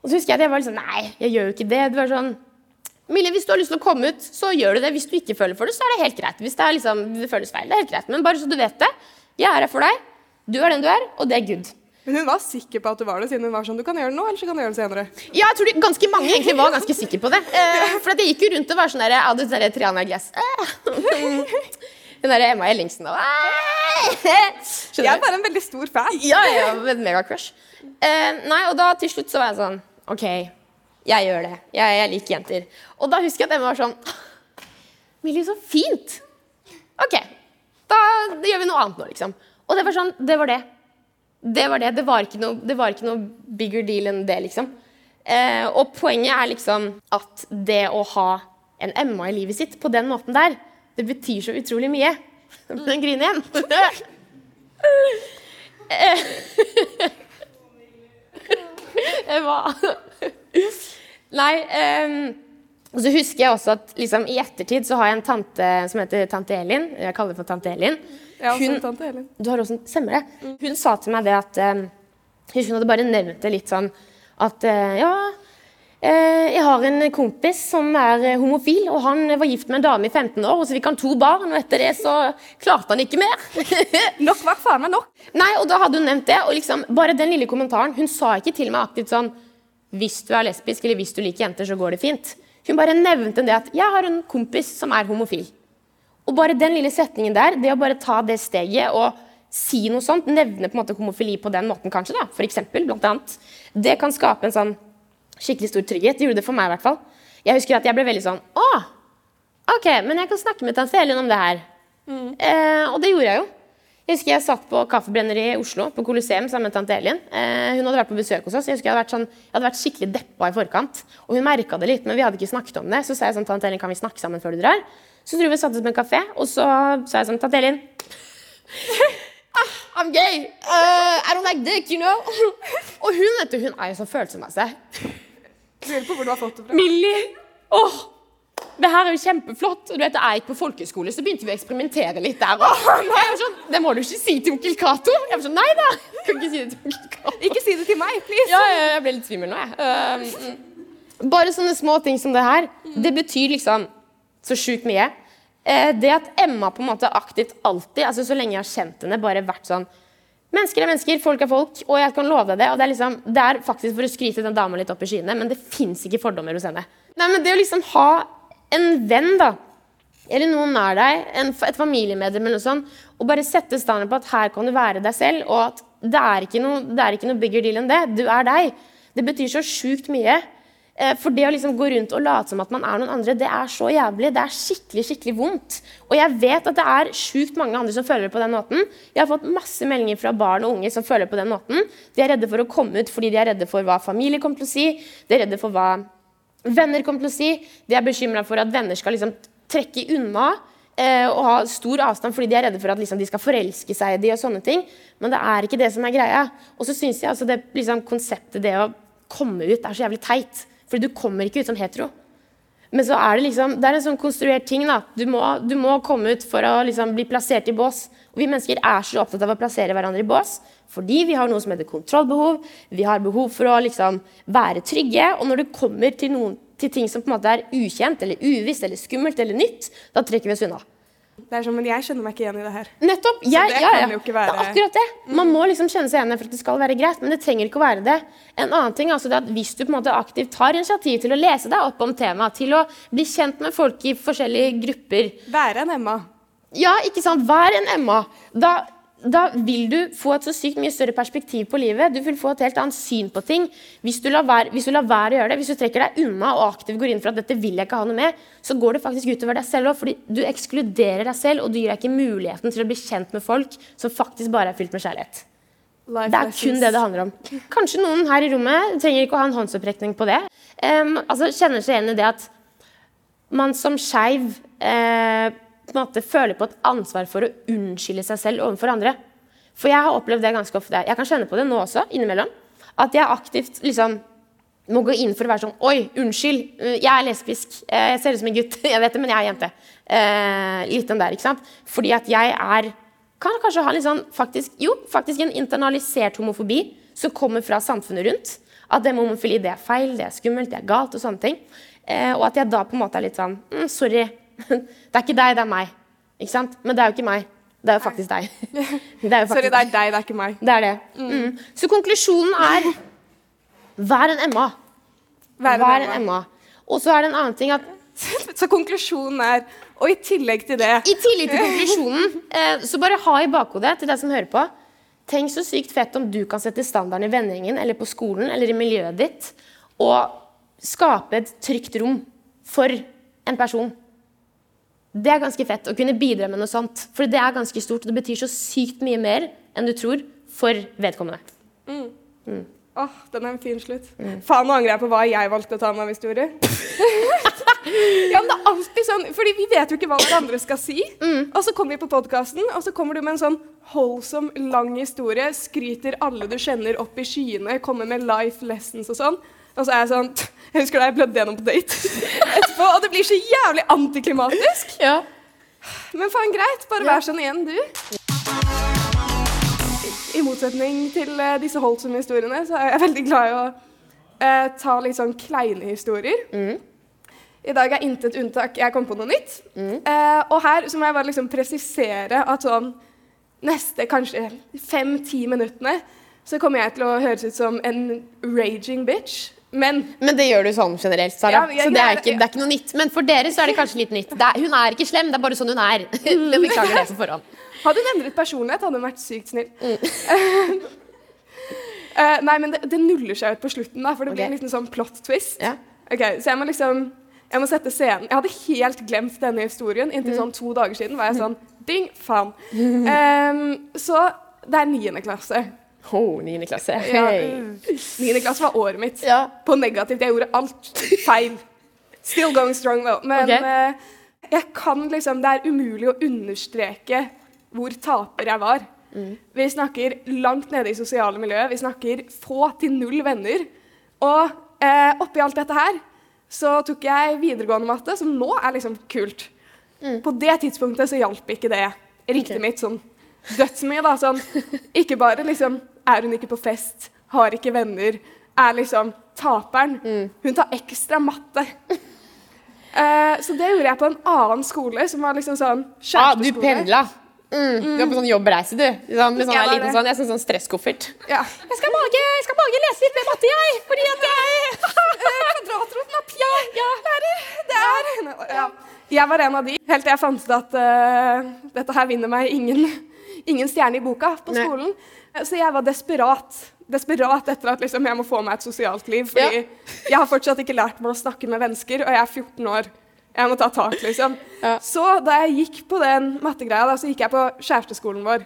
Speaker 3: Og så husker jeg at jeg var litt sånn Nei, jeg gjør jo ikke det. Du var sånn Millie, hvis du har lyst til å komme ut, så gjør du det. Hvis du ikke føler for det, så er det helt greit. Hvis det, liksom, det føles feil, det er helt greit. Men bare så du vet det. Jeg er her for deg. Du er den du er, og det er good.
Speaker 2: Men hun var sikker på at du var det, siden hun var sånn Du kan gjøre det nå, eller så kan du gjøre det senere.
Speaker 3: Ja, jeg tror de, ganske mange egentlig var ganske sikre på det. Eh, for at jeg gikk jo rundt og var sånn der, Ja, det sånn der Triana Glass. Hun derre Emma Ellingsen og
Speaker 2: Jeg er bare en veldig stor fan.
Speaker 3: Ja, ja, med megacrush. Eh, nei, og da til slutt så var jeg sånn OK, jeg gjør det. Jeg, jeg liker jenter. Og da husker jeg at Emma var sånn Millie, så fint! OK, da gjør vi noe annet nå, liksom. Og det var sånn, det var det. Det var det. Det var ikke noe, var ikke noe bigger deal enn det, liksom. Eh, og poenget er liksom at det å ha en Emma i livet sitt på den måten der, det betyr så utrolig mye. Den griner igjen. Hva? Nei Um, Og så husker jeg også at liksom, i ettertid så har jeg en tante som heter tante Elin. Jeg kaller det for tante Elin. Hun-. Du har også en Stemmer det? Hun sa til meg det at eh, Hun hadde bare nevnt det litt sånn at uh, Ja, eh, jeg har en kompis som er homofil, og han var gift med en dame i 15 år, og så fikk han to barn, og etter det så klarte han ikke mer.
Speaker 2: Nok var faen meg nok.
Speaker 3: Nei, og da hadde hun nevnt det, og liksom bare den lille kommentaren Hun sa ikke til meg aktivt sånn Hvis du er lesbisk, eller hvis du liker jenter, så går det fint. Hun bare nevnte det at jeg har en kompis som er homofil. Og bare den lille setningen der, det å bare ta det steget og si noe sånt, nevne på en måte homofili på den måten kanskje, da, for eksempel, blant annet, det kan skape en sånn skikkelig stor trygghet. Det gjorde det for meg i hvert fall. Jeg husker at jeg ble veldig sånn Å, OK, men jeg kan snakke med tante Elin om det her. Eh, og det gjorde jeg jo. Jeg husker jeg satt på kaffebrenner i Oslo, på Colosseum sammen med tante Elin. Eh, hun hadde vært på besøk hos oss. Jeg husker jeg hadde vært, sånn, jeg hadde vært skikkelig deppa i forkant. Og hun merka det litt, men vi hadde ikke snakket om det. Så sa jeg sånn, tante Elin, kan vi snakke sammen før du drar? Så dro vi og satte oss på en kafé, og så sa jeg sånn, tante Elin ah, I'm gay. Uh, I don't like dick, you know. og hun vet du, hun er jo så følsom av seg.
Speaker 2: Lurer på hvor du har fått det fra.
Speaker 3: Millie! Åh, det her er jo kjempeflott. Og du vet, Da jeg gikk på folkeskole, så begynte vi å eksperimentere litt der. Og jeg var sånn, det må du ikke si til onkel Cato. Jeg var sånn, nei da. Kan ikke si det til onkel Cato.
Speaker 2: Ikke si det til meg, please.
Speaker 3: Ja, jeg, jeg ble litt svimmel nå, jeg. Um, bare sånne små ting som det her, det betyr liksom så sjukt mye. Eh, det at Emma på en måte aktivt alltid, altså så lenge jeg har kjent henne, bare vært sånn Mennesker er mennesker, folk er folk, og jeg kan love deg det. Og det er, liksom, det er faktisk for å skryte den dama litt opp i skyene, men det fins ikke fordommer hos henne. Nei, men Det å liksom ha en venn, da, eller noen nær deg, en, et familiemedlem eller noe sånt, og bare sette standarden på at her kan du være deg selv, og at det er ikke noe, det er ikke noe bigger deal enn det. Du er deg. Det betyr så sjukt mye. Eh, For det å liksom gå rundt og late som at man er noen andre, det er så jævlig. Det er skikkelig skikkelig vondt. Og jeg vet at det er sjukt mange andre som føler det på den måten. Jeg har fått masse meldinger fra barn og unge som føler det på den måten. De er redde for å komme ut fordi de er redde for hva familie kommer til å si. De er redde for hva venner kommer til å si. De er bekymra for at venner skal liksom trekke unna eh, og ha stor avstand fordi de er redde for at liksom, de skal forelske seg i de og sånne ting. Men det er ikke det som er greia. Og så syns jeg altså det liksom, konseptet det å komme ut er så jævlig teit. Fordi du kommer ikke ut som hetero. Men så er det liksom, det er en sånn konstruert ting. da. Du må, du må komme ut for å liksom bli plassert i bås. Og vi mennesker er så opptatt av å plassere hverandre i bås fordi vi har noe som heter kontrollbehov. Vi har behov for å liksom være trygge. Og når det kommer til, noen, til ting som på en måte er ukjent eller uvisst eller skummelt eller nytt, da trekker vi oss unna.
Speaker 2: Det er sånn, Men jeg kjenner meg ikke igjen i det her.
Speaker 3: Nettopp! Jeg,
Speaker 2: det
Speaker 3: ja,
Speaker 2: kan jo ikke være-
Speaker 3: Det er akkurat det. Man må liksom kjenne seg igjen for at det skal være greit, men det trenger ikke å være det. En annen ting er altså det at Hvis du på en måte aktivt tar initiativ til å lese deg opp om temaet, til å bli kjent med folk i forskjellige grupper,
Speaker 2: Være en Emma.
Speaker 3: ja, ikke sant? Vær en Emma. Da, da vil du få et så sykt mye større perspektiv på livet. Du vil få et helt annet syn på ting. Hvis du lar være, hvis du lar være å gjøre det, hvis du trekker deg unna og aktivt går inn for at dette vil jeg ikke ha noe med, så går det faktisk utover deg selv òg, fordi du ekskluderer deg selv, og du gir deg ikke muligheten til å bli kjent med folk som faktisk bare er fylt med kjærlighet.
Speaker 2: Life
Speaker 3: Det er
Speaker 2: lessons.
Speaker 3: kun det det handler om. Kanskje noen her i rommet trenger ikke å ha en håndsopprekning på det. Um, altså Kjenner seg igjen i det at man som skeiv eh, på en måte føler på et ansvar for å unnskylde seg selv overfor andre. For jeg har opplevd det ganske ofte. Jeg kan kjenne på det nå også, innimellom. At jeg aktivt liksom må gå inn for å være sånn Oi, unnskyld, jeg er lesbisk. Jeg ser ut som en gutt. Jeg vet det, men jeg er jente. Eh, litt den der, ikke sant? Fordi at jeg er Kan kanskje ha litt sånn faktisk, Jo, faktisk en internalisert homofobi som kommer fra samfunnet rundt. At det med homofili det er feil, det er skummelt, det er galt og sånne ting. Eh, og at jeg da på en måte er litt sånn mm, Sorry. Det er ikke deg, det er meg. Ikke sant? Men det er jo ikke meg. Det er jo faktisk deg. Det er jo
Speaker 2: Sorry, det er deg, det er ikke meg.
Speaker 3: det er det. Mm. Så konklusjonen er Vær en Emma. Vær
Speaker 2: en
Speaker 3: en
Speaker 2: Emma.
Speaker 3: Emma. Og så er det en annen ting at
Speaker 2: Så konklusjonen er Og i tillegg til det
Speaker 3: i tillegg til konklusjonen, eh, så bare ha i bakhodet til deg som hører på Tenk så sykt fett om du kan sette standarden i vennegjengen eller på skolen eller i miljøet ditt, og skape et trygt rom for en person. Det er ganske fett å kunne bidra med noe sånt. For det er ganske stort, og det betyr så sykt mye mer enn du tror for vedkommende.
Speaker 2: Åh, den er en fin slutt. Faen, nå angrer jeg på hva jeg valgte å ta med av historie. ja, men det er alltid sånn, fordi vi vet jo ikke hva hverandre skal si. Og så kommer vi på podkasten, og så kommer du med en sånn holdsom, lang historie, skryter alle du kjenner opp i skyene, kommer med life lessons og sånn. Og så er jeg sånn Jeg husker da jeg blødde gjennom på date etterpå, og det blir så jævlig antiklimatisk.
Speaker 3: Ja.
Speaker 2: Men faen, greit. Bare vær sånn igjen, du. I motsetning til uh, disse holdsomme historiene, så er jeg veldig glad i å uh, ta litt sånn kleine historier. I dag er intet unntak. Jeg kom på noe nytt. Eh, og her så må jeg bare liksom presisere at sånn neste kanskje fem-ti minuttene så kommer jeg til å høres ut som en raging bitch. Men
Speaker 3: Men det gjør du sånn generelt, Sara.
Speaker 2: Ja, ja,
Speaker 3: så det er, ikke, det er ikke noe nytt. Men for dere så er det kanskje litt nytt. Det er, hun er ikke slem, det er bare sånn hun er. Jeg beklager det på forhånd.
Speaker 2: Hadde hun endret personlighet, hadde hun vært sykt snill. Eh, nei, men det, det nuller seg ut på slutten, da, for det blir en liten sånn plot twist.
Speaker 3: Ja.
Speaker 2: Okay, Så jeg må liksom Jeg må sette scenen. Jeg hadde helt glemt denne historien inntil sånn to dager siden. var jeg sånn Ding, faen. Um, så det er niende klasse.
Speaker 3: Oh, 9. klasse.
Speaker 2: Ja,
Speaker 3: Hei.
Speaker 2: Niende klasse var året mitt.
Speaker 3: Ja.
Speaker 2: På negativt. Jeg gjorde alt feil. Still going strong, though. Men
Speaker 3: okay.
Speaker 2: eh, jeg kan liksom Det er umulig å understreke hvor taper jeg var.
Speaker 3: Mm.
Speaker 2: Vi snakker langt nede i sosiale miljøet. Vi snakker få til null venner. Og eh, oppi alt dette her så tok jeg videregående matte, som nå er liksom kult. På det tidspunktet så hjalp ikke det riktig
Speaker 3: okay.
Speaker 2: Mitt sånn dødsmye. da, sånn, Ikke bare liksom er hun ikke på fest, har ikke venner, er liksom taperen.
Speaker 3: Mm.
Speaker 2: Hun tar ekstra matte. Eh, så det gjorde jeg på en annen skole, som var liksom sånn
Speaker 3: Ah, du pendla. Mm. Du var på sånn jobbreise, du. Sånn, med sånn,
Speaker 2: Jeg
Speaker 3: en liten sånn, jeg sånn, sånn stresskoffert.
Speaker 2: Ja.
Speaker 3: Jeg skal bare, jeg skal mage lese litt mer matte, jeg. Fordi at jeg
Speaker 2: Kvadratroten av pi. Ja, lærer. Det er ja. Jeg var en av de, helt til jeg fant ut at uh, dette her vinner meg ingen, ingen stjerne i boka på
Speaker 3: Nei.
Speaker 2: skolen. Så jeg var desperat. desperat etter at liksom, jeg må få meg et sosialt liv. Fordi jeg har fortsatt ikke lært meg å snakke med mennesker, og jeg er 14 år. Jeg må ta tak, liksom.
Speaker 3: Ja.
Speaker 2: Så da jeg gikk på den mattegreia, da, så gikk jeg på kjæresteskolen vår.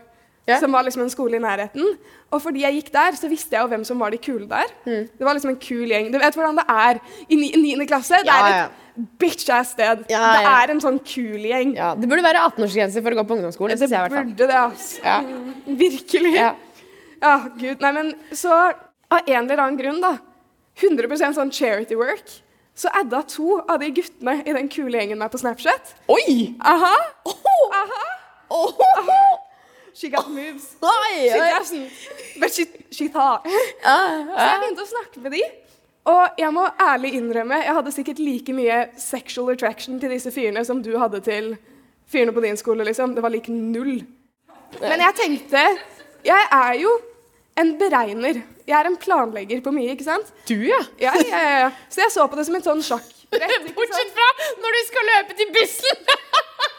Speaker 3: Ja.
Speaker 2: Som var liksom en skole i nærheten. Og fordi jeg gikk der, så visste jeg jo hvem som var de kule der.
Speaker 3: Mm.
Speaker 2: Det var liksom en kul gjeng. Du vet hvordan det er i 9. klasse? Det
Speaker 3: Ja,
Speaker 2: er
Speaker 3: ja.
Speaker 2: Et bitch-ass sted.
Speaker 3: Ja,
Speaker 2: Det
Speaker 3: ja.
Speaker 2: er en sånn kul gjeng.
Speaker 3: Ja, det burde være 18-årsgrense for å gå på ungdomsskolen.
Speaker 2: Det
Speaker 3: jeg
Speaker 2: burde det, altså.
Speaker 3: Ja.
Speaker 2: Virkelig.
Speaker 3: Ja.
Speaker 2: Ja, gud. Nei, men så av en eller annen grunn, da, 100% sånn charity work, så adda to av de guttene i den kule gjengen meg på Snapchat.
Speaker 3: Oi!
Speaker 2: Aha!
Speaker 3: Oh!
Speaker 2: Aha!
Speaker 3: Oh!
Speaker 2: She got moves.
Speaker 3: Oi,
Speaker 2: She doesn't. But she, she thought.
Speaker 3: Ah,
Speaker 2: Så jeg begynte å snakke med de. Og jeg må ærlig innrømme, jeg hadde sikkert like mye sexual attraction til disse fyrene som du hadde til fyrene på din skole, liksom. Det var lik null. Men jeg tenkte Jeg er jo en beregner. Jeg er en planlegger på mye, ikke sant?
Speaker 3: Du, ja.
Speaker 2: Ja, ja, ja. Så jeg så på det som et sånn sjakk.
Speaker 3: Bortsett fra når du skal løpe til bussen.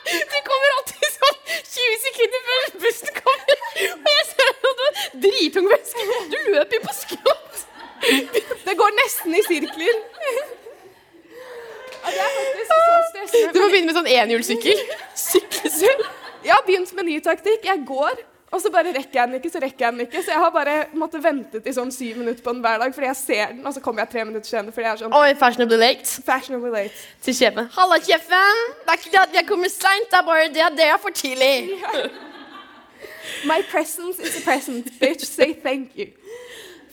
Speaker 3: Du kommer alltid sånn 20 sekunder før bussen kommer. Og jeg ser at du dritung veske. Du løper jo på skrått.
Speaker 2: Det går nesten i sirkler. Ja, det er faktisk så stressende.
Speaker 3: Du må begynne med sånn enhjulssykkel. Sykkelsull.
Speaker 2: Jeg har begynt med ny taktikk. Jeg går, og så bare rekker jeg den ikke, så rekker jeg den ikke. Så jeg har bare måttet vente til sånn syv minutter på den hver dag, fordi jeg ser den, og så kommer jeg tre minutter senere fordi jeg er sånn
Speaker 3: Oi, fashionably late.
Speaker 2: fashionably late.
Speaker 3: Til sjefen. Halla, sjefen. Det er ikke det at jeg kommer seint, det er bare det at det er for tidlig.
Speaker 2: My presence is a present, bitch. Say thank you.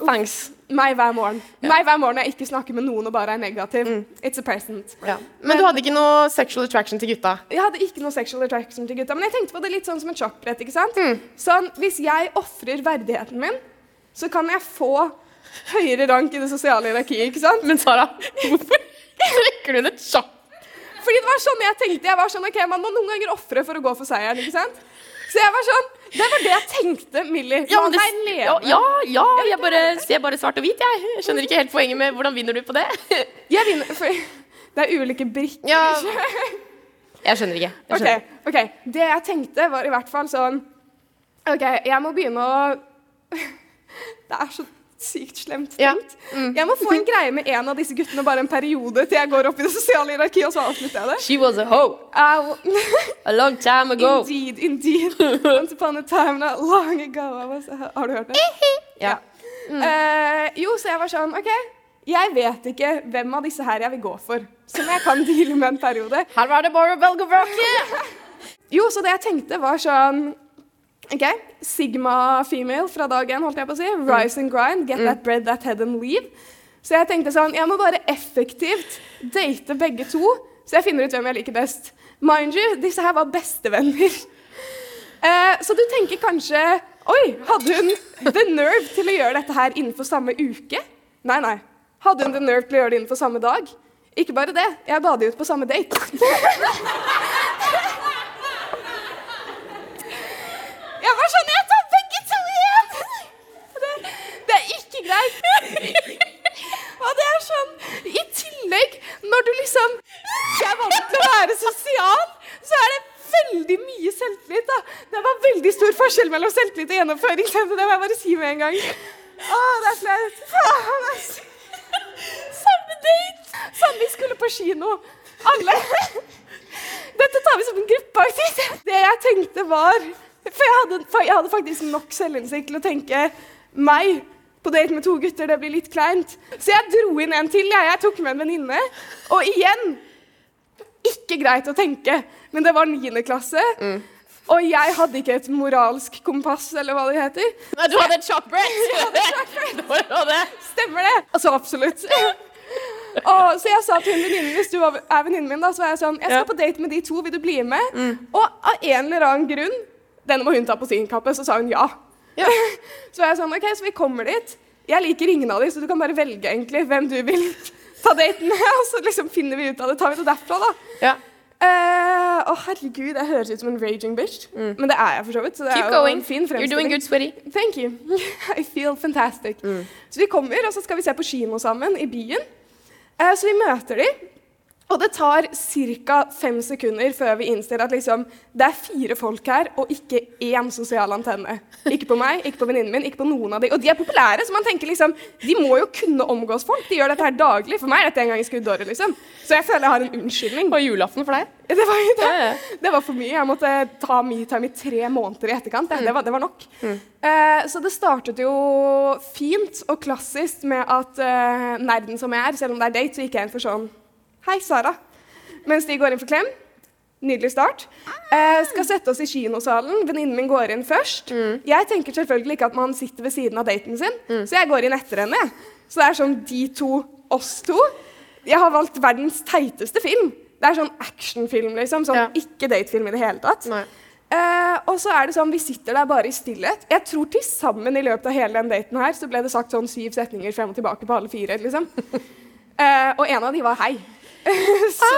Speaker 3: Thanks.
Speaker 2: Meg hver morgen. Meg hver morgen jeg ikke snakker med noen og bare er negativ. It's a present.
Speaker 3: Ja. Men du hadde ikke noe sexual attraction til gutta?
Speaker 2: Jeg hadde ikke noe sexual attraction til gutta, men jeg tenkte på det litt sånn som et sjakkbrett. ikke sant? Sånn, Hvis jeg ofrer verdigheten min, så kan jeg få høyere rank i det sosiale hierarkiet. ikke sant?
Speaker 3: Men Sara, hvorfor trekker du det sjakk?
Speaker 2: Fordi det var sånn jeg tenkte. Jeg var sånn, ok, Man må noen ganger ofre for å gå for seieren. ikke sant? Så jeg var sånn, Det var det jeg tenkte, Millie.
Speaker 3: Men det- ja, ja, ja, jeg bare ser bare svart og hvit, jeg. Jeg skjønner ikke helt poenget med hvordan vinner du på det.
Speaker 2: Jeg vinner, for Det er ulike brikker.
Speaker 3: Ja. Jeg skjønner ikke. Jeg
Speaker 2: Ok,
Speaker 3: Okay,
Speaker 2: ok. Det jeg tenkte, var i hvert fall sånn OK, jeg må begynne å Det er så sykt slemt
Speaker 3: Ja.
Speaker 2: tenkt. Jeg må få en greie med en av disse guttene bare en periode til jeg går opp i det sosiale hierarkiet, og så avslutter jeg det.
Speaker 3: She was a hoe a long time ago.
Speaker 2: Indeed, indeed. Once upon a time not long ago. I was, har du hørt det?
Speaker 3: Ja.
Speaker 2: Eh, jo, så jeg var sånn OK, jeg vet ikke hvem av disse her jeg vil gå for. Som jeg kan deale med en periode.
Speaker 3: Her var det bare å velge og vrake.
Speaker 2: Jo, så det jeg tenkte var sånn OK, Sigma female fra dag én, holdt jeg på å si. Rise and grind, get that bread, that head and leave. Så jeg tenkte sånn, jeg må bare effektivt date begge to, så jeg finner ut hvem jeg liker best. Mind you, disse her var bestevenner. Eh, så du tenker kanskje Oi, hadde hun the nerve til å gjøre dette her innenfor samme uke? Nei, nei. Hadde hun the nerve til å gjøre det innenfor samme dag? Ikke bare det, jeg bader de ut på samme date. Jeg var sånn Jeg tar begge to igjen! Det, det er ikke greit. Og det er sånn I tillegg, når du liksom ikke er vant til å være sosial, så er det veldig mye selvtillit. da. Det var veldig stor forskjell mellom selvtillit og gjennomføring. Det må jeg bare si med en gang. Å, det er flaut. Faen, altså. Samme date! Samme vi skulle på kino. Alle. Dette tar vi som en gruppeaktivitet. Det jeg tenkte var For jeg hadde, jeg hadde faktisk nok selvinnsikt til å tenke meg på date med to gutter, det blir litt kleint. Så jeg dro inn en til. Jeg, jeg tok med en venninne. Og igjen ikke greit å tenke, men det var niende klasse. Og jeg hadde ikke et moralsk kompass, eller hva det heter.
Speaker 3: Nei, du hadde et det.
Speaker 2: Stemmer det? Altså, absolutt. Og, så jeg sa til hun venninnen hvis du er venninnen min, da, så var jeg sånn Jeg skal på date med de to, vil du bli med? Og av en eller annen grunn Denne må hun ta på sin kappe, så sa hun ja.
Speaker 3: Ja.
Speaker 2: Så var jeg sånn OK, så vi kommer dit. Jeg liker ingen av de, så du kan bare velge egentlig hvem du vil ta daten med. Og så liksom finner vi ut av det. Tar vi det derfra, da.
Speaker 3: Ja.
Speaker 2: Uh, Å, herregud, jeg høres ut som en raging bitch. Men det er jeg for så vidt. Så det
Speaker 3: Keep
Speaker 2: er jo
Speaker 3: going.
Speaker 2: en fin
Speaker 3: You're doing good, sweaty.
Speaker 2: Thank you. I feel fantastic. Så vi kommer, og så skal vi se på kino sammen i byen. Uh, så vi møter de. Og det tar ca. fem sekunder før vi innser at liksom, det er fire folk her, og ikke én sosial antenne. Ikke på meg, ikke på venninnen min, ikke på noen av de. Og de er populære, så man tenker liksom De må jo kunne omgås folk. De gjør dette her daglig. For meg er dette en gang i skuddåret, liksom. Så jeg føler jeg har en unnskyldning.
Speaker 3: På julaften for deg?
Speaker 2: Det var, det, det var for mye. Jeg måtte ta metime i tre måneder i etterkant. Det, det, var, det var nok. Eh, så det startet jo fint og klassisk med at uh, nerden som jeg er, selv om det er date, så gikk jeg inn for sånn Hei, Sara. Mens de går inn for klem. Nydelig start. Eh, skal sette oss i kinosalen. Venninnen min går inn først. Jeg tenker selvfølgelig ikke at man sitter ved siden av daten sin, så jeg går inn etter henne. Så det er sånn de to, oss to. Jeg har valgt verdens teiteste film. Det er sånn actionfilm, liksom. Sånn
Speaker 3: Ja.
Speaker 2: ikke datefilm i det hele tatt. Eh, og så er det sånn, Vi sitter der bare i stillhet. Jeg tror til sammen i løpet av hele den daten her, så ble det sagt sånn syv setninger frem og tilbake på alle fire. liksom. Eh, og en av de var hei. så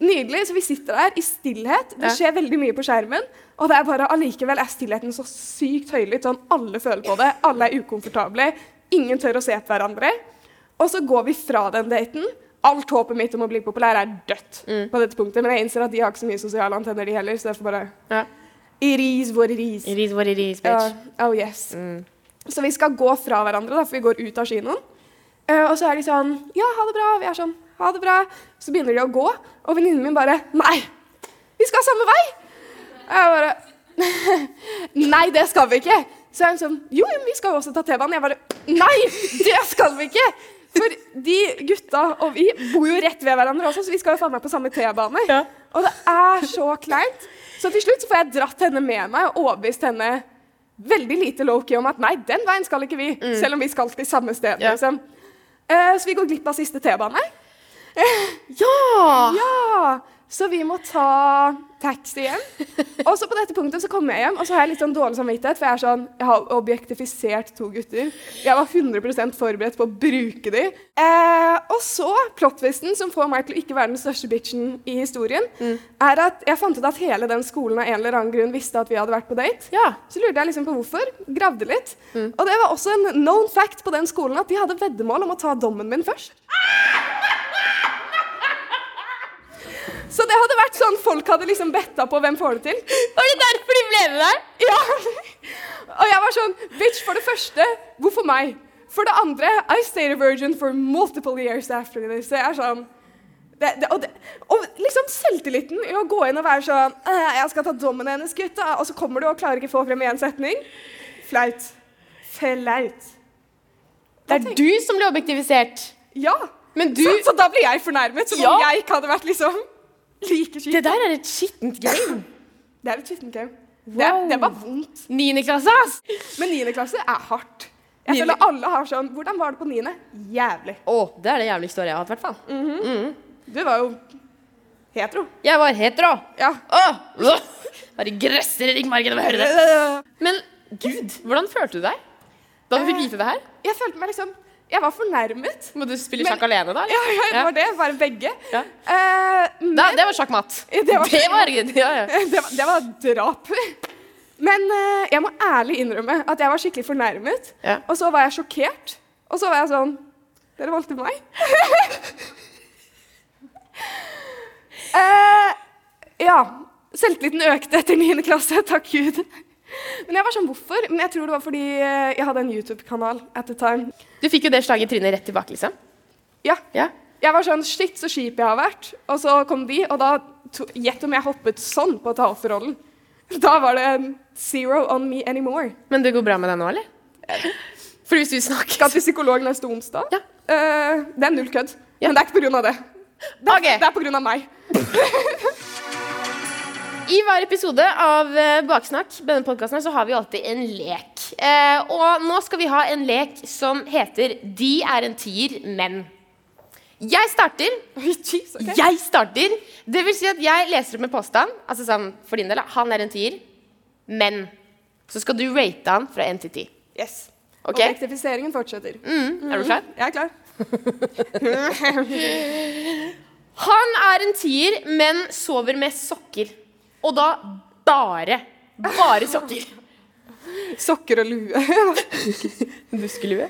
Speaker 2: nydelig. Så vi sitter der i stillhet. Det skjer veldig mye på skjermen. Og det er bare allikevel er stillheten så sykt høylytt. Sånn alle føler på det. Alle er ukomfortable. Ingen tør å se på hverandre. Og så går vi fra den daten. Alt håpet mitt om å bli populær er dødt på dette punktet. Men jeg innser at de har ikke så mye sosiale antenner, de heller. Så jeg får bare
Speaker 3: Ja.
Speaker 2: It is what it is.
Speaker 3: It is what it is,
Speaker 2: Ja,
Speaker 3: bitch.
Speaker 2: oh yes. Så vi skal gå fra hverandre, da, for vi går ut av kinoen. Uh, og så er de sånn Ja, ha det bra. Vi er sånn Ha det bra. Så begynner de å gå, og venninnen min bare Nei! Vi skal samme vei! Og jeg bare Nei, det skal vi ikke. Så er hun sånn Jo, vi skal jo også ta T-banen. Jeg bare Nei, det skal vi ikke! For de gutta og vi bor jo rett ved hverandre også, så vi skal jo faen meg på samme T-bane.
Speaker 3: Ja.
Speaker 2: Og det er så kleint. Så til slutt så får jeg dratt henne med meg og overbevist henne veldig lite low-key om at nei, den veien skal ikke vi, selv om vi skal til samme sted.
Speaker 3: Ja.
Speaker 2: Liksom. Uh, så vi går glipp av siste T-bane.
Speaker 3: Ja!
Speaker 2: Ja! Så vi må ta taxi hjem. Og så på dette punktet så kommer jeg hjem, og så har jeg litt sånn dårlig samvittighet. For jeg er sånn, jeg har objektifisert to gutter. Jeg var 100% forberedt på å bruke dem. Eh, og så, plottvisten som får meg til å ikke være den største bitchen i historien, er at jeg fant ut at hele den skolen av en eller annen grunn visste at vi hadde vært på date.
Speaker 3: Ja.
Speaker 2: Så lurte jeg liksom på hvorfor. Gravde litt. Og det var også en known fact på den skolen at de hadde veddemål om å ta dommen min først. Så det hadde vært sånn folk hadde liksom betta på hvem får det til.
Speaker 3: Var det derfor de ble med deg?
Speaker 2: Ja. Og jeg var sånn Bitch, for det første, hvorfor meg? For det andre, I stayed a virgin for multiple years after this. Så jeg er sånn det, det, og, det, og liksom selvtilliten i å gå inn og være sånn «Øh, 'Jeg skal ta dommen hennes, gutta.' Og så kommer du og klarer ikke få frem én setning. Flaut. Flaut.
Speaker 3: Det er du som ble objektivisert.
Speaker 2: Ja.
Speaker 3: Men du
Speaker 2: så, så da blir jeg fornærmet, som
Speaker 3: Ja.
Speaker 2: om jeg ikke hadde vært liksom like skittent.
Speaker 3: Det der er et skittent game.
Speaker 2: Det er et skittent game. Det, er- det var vondt.
Speaker 3: Niendeklasse, ass!
Speaker 2: Men niendeklasse er hardt. Jeg føler alle har sånn Hvordan var det på niende? Jævlig.
Speaker 3: Å, det er det jævligste året jeg har hatt, i hvert fall.
Speaker 2: Du var jo hetero.
Speaker 3: Jeg var hetero.
Speaker 2: Ja.
Speaker 3: Åh, Bare gresser i ryggmargen av å høre det. Men gud, hvordan følte du deg da du fikk vite det her?
Speaker 2: Jeg følte meg liksom Jeg var fornærmet.
Speaker 3: Må du spille sjakk alene, da?
Speaker 2: Ja,
Speaker 3: eller?
Speaker 2: ja, det var det. Bare begge.
Speaker 3: Ja.
Speaker 2: Uh, men
Speaker 3: Da, det var sjakkmatt.
Speaker 2: Det var
Speaker 3: det var, ja, ja.
Speaker 2: det, var, det var drap. Men uh, jeg må ærlig innrømme at jeg var skikkelig fornærmet.
Speaker 3: Ja.
Speaker 2: Og så var jeg sjokkert. Og så var jeg sånn Dere valgte meg? uh, ja. Selvtilliten økte etter 9. klasse, takk Gud. Men jeg var sånn, hvorfor? Men jeg tror det var fordi eh, jeg hadde en YouTube-kanal at the time.
Speaker 3: Du fikk jo det slaget i trynet rett tilbake, liksom.
Speaker 2: Ja.
Speaker 3: Ja.
Speaker 2: Jeg var sånn, shit, så kjip jeg har vært. Og så kom de, og da Gjett om jeg hoppet sånn på å ta offerrollen. Da var det en zero on me anymore.
Speaker 3: Men det går bra med deg nå, eller? For hvis vi snakker
Speaker 2: Skal til psykolog neste onsdag.
Speaker 3: Ja.
Speaker 2: Uh, det er null kødd.
Speaker 3: Ja.
Speaker 2: Men det er ikke på grunn av det. Det er,
Speaker 3: okay.
Speaker 2: det er av meg.
Speaker 3: I hver episode av eh, Baksnakk denne podcasten, så har vi alltid en lek. Eh, og nå skal vi ha en lek som heter De er en tier, men. Jeg starter.
Speaker 2: Jeez, okay.
Speaker 3: Jeg starter. Det vil si at jeg leser opp en påstand. Altså sånn, for din del, han er en tier, men. Så skal du rate han fra 1 til 10.
Speaker 2: Yes.
Speaker 3: Ok.
Speaker 2: Objektifiseringen fortsetter.
Speaker 3: Mm, er du klar?
Speaker 2: Jeg er klar.
Speaker 3: Han er en tier, men sover med sokker. Og da bare, bare sokker.
Speaker 2: Sokker og lue.
Speaker 3: Buskelue.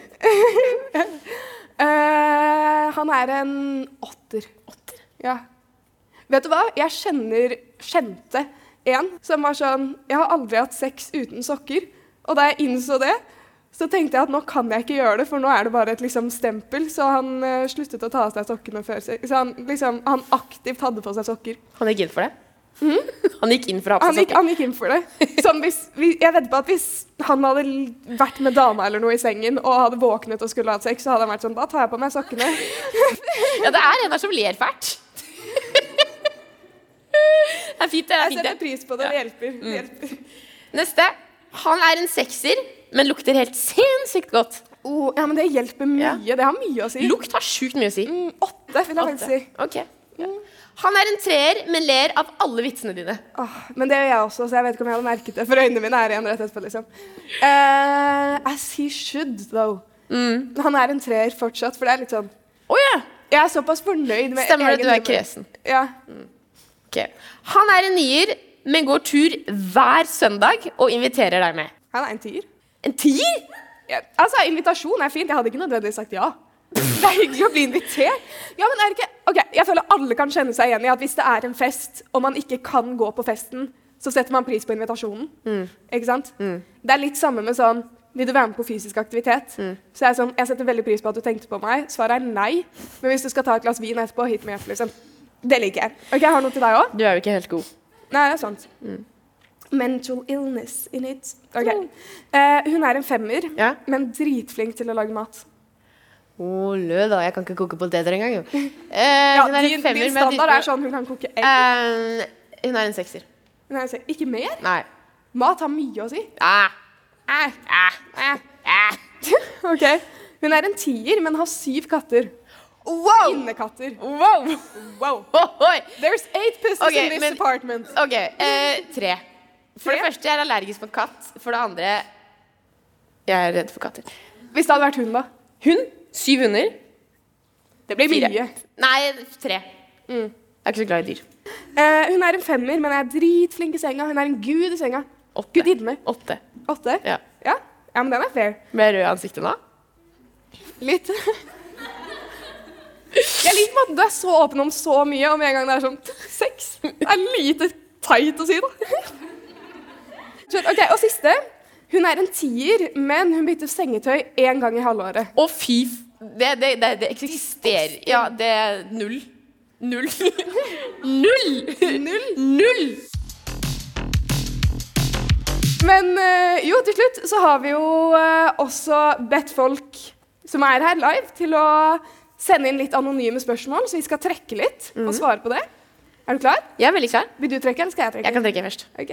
Speaker 2: uh, han er en åtter.
Speaker 3: Åtter.
Speaker 2: Ja. Vet du hva? Jeg kjenner, kjente en som var sånn Jeg har aldri hatt sex uten sokker. Og da jeg innså det, så tenkte jeg at nå kan jeg ikke gjøre det, for nå er det bare et liksom, stempel. Så han uh, sluttet å ta av seg sokkene før. Så han, liksom, han aktivt hadde på seg sokker.
Speaker 3: Han gikk inn for det? Han gikk inn for å ha på seg sokker?
Speaker 2: han gikk inn for det. Sånn, hvis, jeg vedder på at hvis han hadde vært med dama eller noe i sengen og hadde våknet og skulle hatt sex, så hadde han vært sånn Da tar jeg på meg sokkene.
Speaker 3: Ja, det er en der som ler fælt. Det er fint, det. er fint,
Speaker 2: Jeg
Speaker 3: setter
Speaker 2: pris på det. Det hjelper. Det hjelper.
Speaker 3: Neste. Han er en sekser, men lukter helt sinnssykt godt.
Speaker 2: Oh, ja, men det hjelper mye.
Speaker 3: Ja.
Speaker 2: Det har mye å si.
Speaker 3: Lukt har sjukt mye å si.
Speaker 2: Mm, åtte, vil jeg vel si.
Speaker 3: Ok. Ja. Han er en treer, men ler av alle vitsene dine.
Speaker 2: Åh, men det gjør jeg også, så jeg vet ikke om jeg hadde merket det. For øynene mine er igjen rett etterpå, liksom. Uh, as he should, though.
Speaker 3: Mm.
Speaker 2: Han er en treer fortsatt, for det er litt sånn
Speaker 3: oh, ja!
Speaker 2: Jeg er såpass fornøyd med
Speaker 3: Stemmer det, du er kresen.
Speaker 2: Ja.
Speaker 3: Ok. Han er en nier, men går tur hver søndag og inviterer deg med.
Speaker 2: Han er en tier.
Speaker 3: En tier?
Speaker 2: Ja, altså, invitasjon er fint. Jeg hadde ikke nødvendigvis sagt ja. Det er hyggelig å bli invitert. Ja, men er det ikke... Ok, Jeg føler alle kan kjenne seg igjen i at hvis det er en fest, og man ikke kan gå på festen, så setter man pris på invitasjonen. Ikke sant? Det er litt samme med sånn Vil du være med på fysisk aktivitet? Så jeg, sånn, jeg setter veldig pris på at du tenkte på meg. Svaret er nei. Men hvis du skal ta et glass vin etterpå, hit med hjertet, liksom. Det liker jeg. Ok, Jeg har noe til deg òg.
Speaker 3: Du er jo ikke helt god.
Speaker 2: Nei, det er sant. Mental illness in it. Ok. Eh, hun er en femmer,
Speaker 3: Ja.
Speaker 2: men dritflink til å lage mat.
Speaker 3: Å, lø da. Jeg kan ikke koke poteter engang, jo. Uh,
Speaker 2: Ja,
Speaker 3: hun
Speaker 2: din,
Speaker 3: femmer,
Speaker 2: din standard er sånn hun kan koke egg.
Speaker 3: Uh, hun er en sekser.
Speaker 2: Hun er en sekser. ikke mer?
Speaker 3: Nei.
Speaker 2: Mat har mye å si.
Speaker 3: Ah, ah, ah,
Speaker 2: ok. Hun er en tier, men har syv katter.
Speaker 3: Wow!
Speaker 2: Innekatter.
Speaker 3: Wow!
Speaker 2: Wow. There's eight pussies
Speaker 3: Ok,
Speaker 2: in this
Speaker 3: men-
Speaker 2: apartment.
Speaker 3: Ok, Uh, tre. For
Speaker 2: Tre?
Speaker 3: det første, jeg er allergisk mot katt. For det andre, jeg er redd for katter.
Speaker 2: Hvis det hadde vært hun, da?
Speaker 3: Hund? Syv hunder?
Speaker 2: Det blir
Speaker 3: Fire.
Speaker 2: mye.
Speaker 3: Nei, tre. Jeg er ikke så glad i dyr.
Speaker 2: Eh, hun er en femmer, men er dritflink i senga. Hun er en gud i senga.
Speaker 3: Åtte.
Speaker 2: Gudinne.
Speaker 3: Åtte.
Speaker 2: Åtte?
Speaker 3: Ja.
Speaker 2: Ja, ja men den er fair.
Speaker 3: Med jeg rød i ansiktet nå?
Speaker 2: Litt. Jeg liker at du er så åpen om så mye, og med en gang det er sånn sex. Det er lite teit å si, da. Skjønt, Ok, Og siste. Hun er en tier, men hun bytter sengetøy én gang i halvåret.
Speaker 3: Å, fy. Det, det, det, det eksisterer Ja, det er null. Null. Null!
Speaker 2: Null.
Speaker 3: Null!
Speaker 2: Men eh, jo, til slutt så har vi jo eh, også bedt folk som er her live, til å sende inn litt anonyme spørsmål, så vi skal trekke litt og svare på det. Er du klar?
Speaker 3: Jeg er veldig klar.
Speaker 2: Vil du trekke, eller skal jeg trekke?
Speaker 3: Jeg kan trekke først.
Speaker 2: Ok.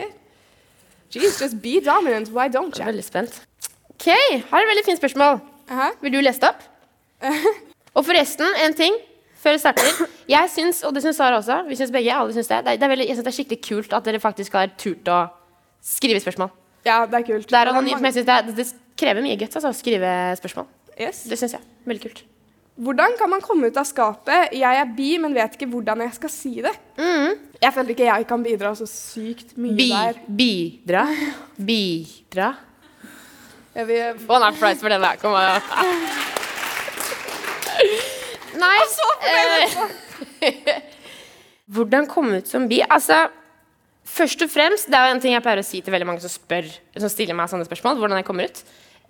Speaker 2: Jeez, just be dominant. Why don't
Speaker 3: Jeg er veldig spent. OK, har et veldig fint spørsmål.
Speaker 2: Hæ?
Speaker 3: Vil du lese det opp? Og forresten, en ting før vi starter. Jeg syns, og det syns Sara også, vi syns begge, alle syns det, det er, veldig, jeg synes det er skikkelig kult at dere faktisk har turt å skrive spørsmål.
Speaker 2: Ja, det er kult.
Speaker 3: Det er anonymt, men jeg synes det, er, det krever mye guts altså, å skrive spørsmål.
Speaker 2: Yes.
Speaker 3: Det syns jeg. Veldig kult.
Speaker 2: Hvordan kan man komme ut av skapet? Jeg er bi, men vet ikke hvordan jeg skal si det. Jeg føler ikke jeg kan bidra så sykt mye
Speaker 3: Bi,
Speaker 2: der.
Speaker 3: bidra. Bidra.
Speaker 2: Jeg vil...
Speaker 3: One Art Prize for den der. Kom an. Nei eh, Hvordan komme ut som bi? Altså, først og fremst, det er jo en ting jeg pleier å si til veldig mange som spør, som stiller meg sånne spørsmål, hvordan jeg kommer ut.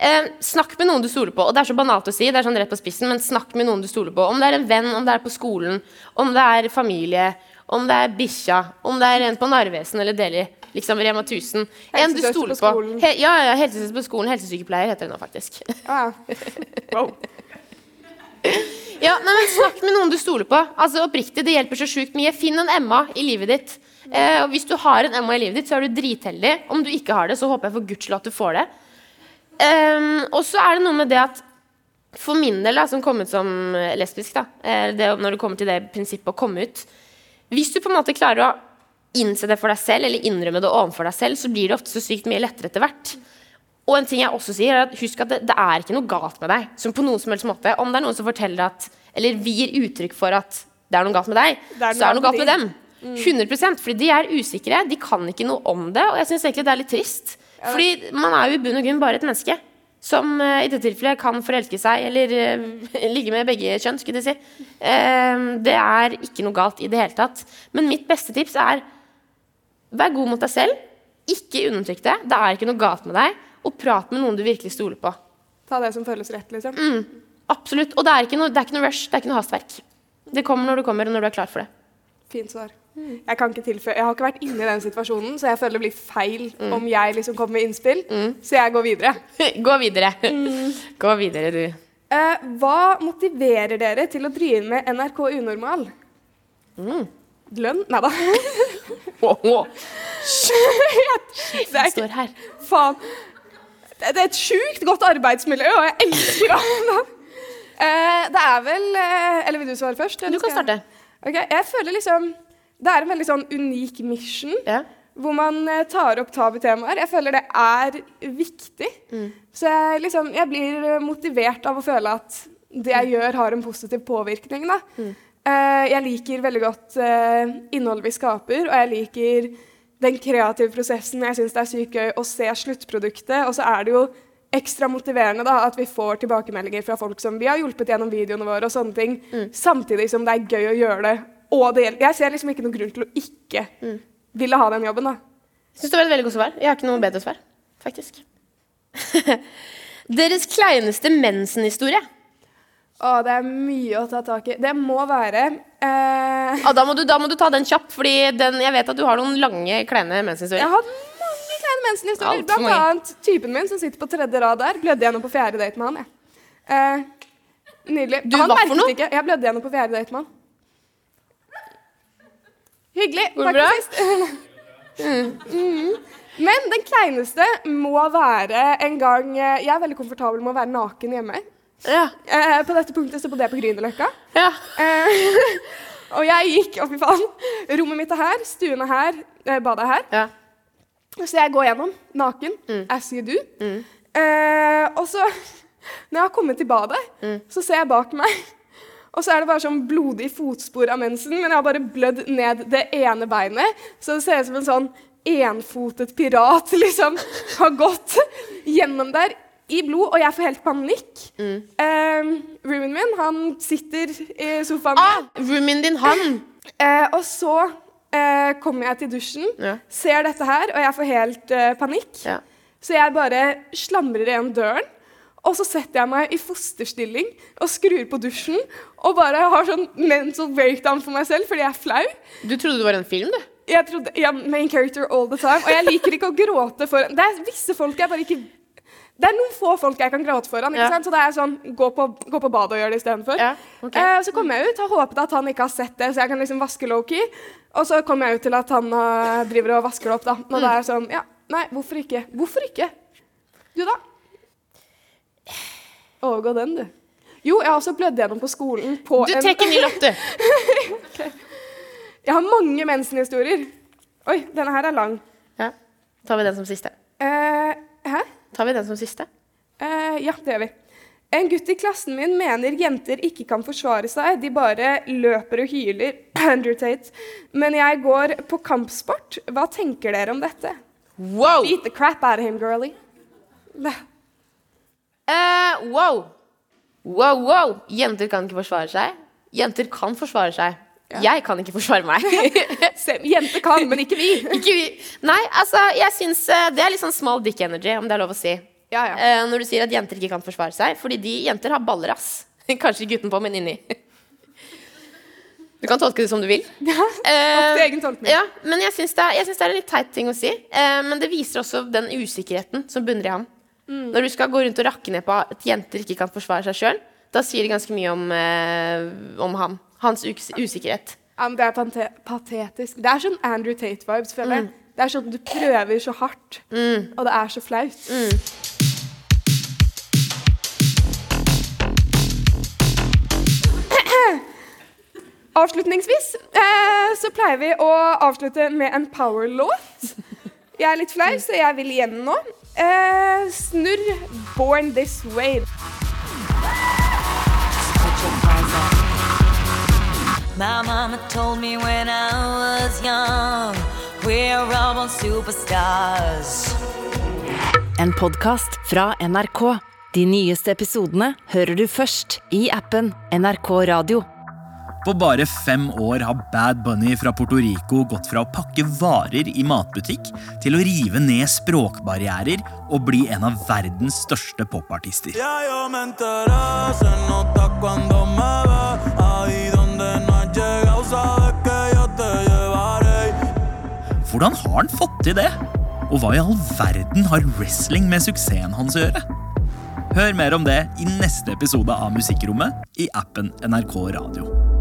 Speaker 3: Eh, snakk med noen du stoler på. Og det er så banalt å si, det er sånn rett på spissen, men snakk med noen du stoler på. Om det er en venn, om det er på skolen, om det er familie, om det er bikkja, om det er en på Narvesen eller Deli. Liksom Rema 1000. En du stoler
Speaker 2: på
Speaker 3: på. He ja, ja, helsesøster på skolen. Helsesykepleier heter det nå, faktisk.
Speaker 2: Ah. Wow.
Speaker 3: Ja, nei, men Snakk med noen du stoler på. Altså oppriktig, Det hjelper så sjukt mye. Finn en Emma i livet ditt. Eh, og Hvis du har en Emma i livet ditt, så er du dritheldig. Om du ikke har det, så håper jeg for guds skyld at du får det. Um, og så er det noe med det at for min del, da, som kom ut som lesbisk, da, eh, det, når det kommer til det prinsippet å komme ut Hvis du på en måte klarer å innse det for deg selv, eller innrømme det overfor deg selv, så blir det ofte så sykt mye lettere etter hvert. Og en ting jeg også sier er at Husk at det, det er ikke noe galt med deg. Som på noen som helst måte Om det er noen som forteller at Eller gir uttrykk for at det er noe galt med deg,
Speaker 2: Det er
Speaker 3: så er det noe galt med dem. 100% Fordi de er usikre. De kan ikke noe om det. Og jeg syns egentlig det er litt trist. Fordi man er jo i bunn og grunn bare et menneske. som eh, i dette tilfellet kan forelske seg eller uh, ligge med begge kjønn, skulle jeg si. Uh, det er ikke noe galt i det hele tatt. Men mitt beste tips er vær god mot deg selv. Ikke undertrykk det. Det er ikke noe galt med deg. Og prat med noen du virkelig stoler på.
Speaker 2: Ta det som føles rett, liksom.
Speaker 3: Absolutt. Og det er ikke noe, det er ikke noe rush, det er ikke noe hastverk. Det kommer når du kommer, og når du er klar for det.
Speaker 2: Fint svar. Jeg kan ikke tilføye Jeg har ikke vært inne i den situasjonen, så jeg føler det blir feil om jeg liksom kommer med innspill. Så jeg går videre.
Speaker 3: Gå videre. Gå videre, du.
Speaker 2: Eh, hva motiverer dere til å drive med NRK Unormal? Lønn? Nei da. Det er ikke
Speaker 3: Står her.
Speaker 2: Faen. Det er et sjukt godt arbeidsmiljø, og jeg elsker det. Eh, det er vel eh, Eller vil du svare først?
Speaker 3: Du kan starte.
Speaker 2: Okay, Jeg føler liksom Det er en veldig sånn unik mission.
Speaker 3: Ja.
Speaker 2: Hvor man eh, tar opp tabutemaer. Jeg føler det er viktig. Så jeg, liksom, jeg blir motivert av å føle at det jeg gjør, har en positiv påvirkning. Da. Eh, jeg liker veldig godt innholdet vi skaper, og jeg liker den kreative prosessen. Jeg syns det er sykt gøy å se sluttproduktet. Og så er det jo ekstra motiverende da, at vi får tilbakemeldinger fra folk som vi har hjulpet gjennom videoene våre, og sånne ting, samtidig som det er gøy å gjøre det. Og det hjelper. Jeg ser liksom ikke noen grunn til å ikke ville ha den jobben. da.
Speaker 3: Syns det var et veldig godt svar. Jeg har ikke noe bedre svar, faktisk. Deres kleineste mensenhistorie.
Speaker 2: Å, det er mye å ta tak i. Det må være eh,
Speaker 3: Ah, da, må du, da må du ta den kjapp, Fordi jeg vet at du har noen lange, kleine
Speaker 2: Jeg har mange kleine mensenhistorier. Blant
Speaker 3: mange.
Speaker 2: annet typen min som sitter på tredje rad der. Blødde gjennom på fjerde date med han. Jeg. Eh, nydelig.
Speaker 3: Du,
Speaker 2: han
Speaker 3: for
Speaker 2: merket ikke. Jeg blødde gjennom på fjerde date med han. Hyggelig.
Speaker 3: Går det bra?
Speaker 2: for sist. Mhm. Men den kleineste må være en gang eh, Jeg er veldig komfortabel med å være naken hjemme.
Speaker 3: Ja.
Speaker 2: Eh, på dette punktet så bodde jeg på Grünerløkka.
Speaker 3: ja.
Speaker 2: Eh, og jeg gikk Å, fy faen. Rommet mitt er her, stuen er her, eh, badet er her.
Speaker 3: ja.
Speaker 2: Så jeg går gjennom naken, as you do. Eh, og så, når jeg har kommet til badet, så ser jeg bak meg. Og så er det bare sånn blodig fotspor av mensen, men jeg har bare blødd ned det ene beinet. Så det ser ut som en sånn enfotet pirat liksom har gått gjennom der i blod, og jeg får helt panikk. Eh, roomien min, han sitter i sofaen.
Speaker 3: Ah, roomien din, han.
Speaker 2: Uh, og så uh, kommer jeg til dusjen,
Speaker 3: Ja.
Speaker 2: ser dette her, og jeg får helt uh, panikk.
Speaker 3: Ja.
Speaker 2: Så jeg bare slamrer igjen døren, og så setter jeg meg i fosterstilling og skrur på dusjen og bare har sånn mental breakdown for meg selv fordi jeg er flau.
Speaker 3: Du trodde det var en film, du?
Speaker 2: Jeg trodde, ja, Main character all the time. Og jeg liker ikke å gråte for Det er visse folk jeg bare ikke Det er noen få folk jeg kan gråte foran. ikke
Speaker 3: Ja.
Speaker 2: sant? Så det er sånn Gå på, gå på badet og gjør det istedenfor.
Speaker 3: Ja, okay.
Speaker 2: eh, så kommer jeg ut, har håpet at han ikke har sett det, så jeg kan liksom vaske low-key. Og så kommer jeg ut til at han uh, driver og vasker det opp, da. Og
Speaker 3: Mm.
Speaker 2: det er sånn Ja, nei, hvorfor ikke? Hvorfor ikke? Du, da? Overgå den, du. Jo, jeg har også blødd gjennom på skolen på
Speaker 3: Du
Speaker 2: en
Speaker 3: trekker ny lapp, du.
Speaker 2: Jeg har mange mensenhistorier. Oi, denne her er lang.
Speaker 3: Ja. Tar vi den som siste?
Speaker 2: Eh?
Speaker 3: Tar vi den som siste?
Speaker 2: Uh, ja, det gjør vi. En gutt i klassen min mener jenter ikke kan forsvare seg, de bare løper og hyler. Andrew Tate. Men jeg går på kampsport. Hva tenker dere om dette?
Speaker 3: Wow!
Speaker 2: Beat the crap out of him, girlie.
Speaker 3: Uh, wow! Wow, wow! Jenter kan ikke forsvare seg. Jenter kan forsvare seg. Jeg kan ikke forsvare meg.
Speaker 2: Jente Jenter kan, men ikke vi.
Speaker 3: ikke vi. Nei, altså, jeg syns eh, det er litt sånn small dick energy, om det er lov å si.
Speaker 2: Ja, ja.
Speaker 3: Uh, når du sier at jenter ikke kan forsvare seg. Fordi de jenter har baller, ass. Kanskje ikke utenpå, men inni. Du kan tolke det som du vil.
Speaker 2: Ja, uh, egen tolkning.
Speaker 3: Ja, men jeg syns det, det er en litt teit ting å si. Uh, men det viser også den usikkerheten som bunner i ham.
Speaker 2: Mm.
Speaker 3: Når du skal gå rundt og rakke ned på at jenter ikke kan forsvare seg sjøl, da sier det ganske mye om, om ham. Hans us usikkerhet.
Speaker 2: Det er patetisk. Det er sånn Andrew Tate-vibes, føler jeg. Det er sånn du prøver så hardt, og det er så flaut. Avslutningsvis eh, så pleier vi å avslutte med en power-låt. Jeg er litt flau, så jeg vil igjen nå. Eh, snurr 'Born This Way'.
Speaker 4: My mama told me when I was young, we're all on superstars.
Speaker 1: En podkast fra NRK. De nyeste episodene hører du først i appen NRK Radio.
Speaker 5: På bare fem år har Bad Bunny fra Puerto Rico gått fra å pakke varer i matbutikk til å rive ned språkbarrierer og bli en av verdens største popartister.
Speaker 6: Ya
Speaker 5: Hvordan har han fått til det? Og hva i all verden har wrestling med suksessen hans å gjøre? Hør mer om det i neste episode av Musikkrommet i appen NRK Radio.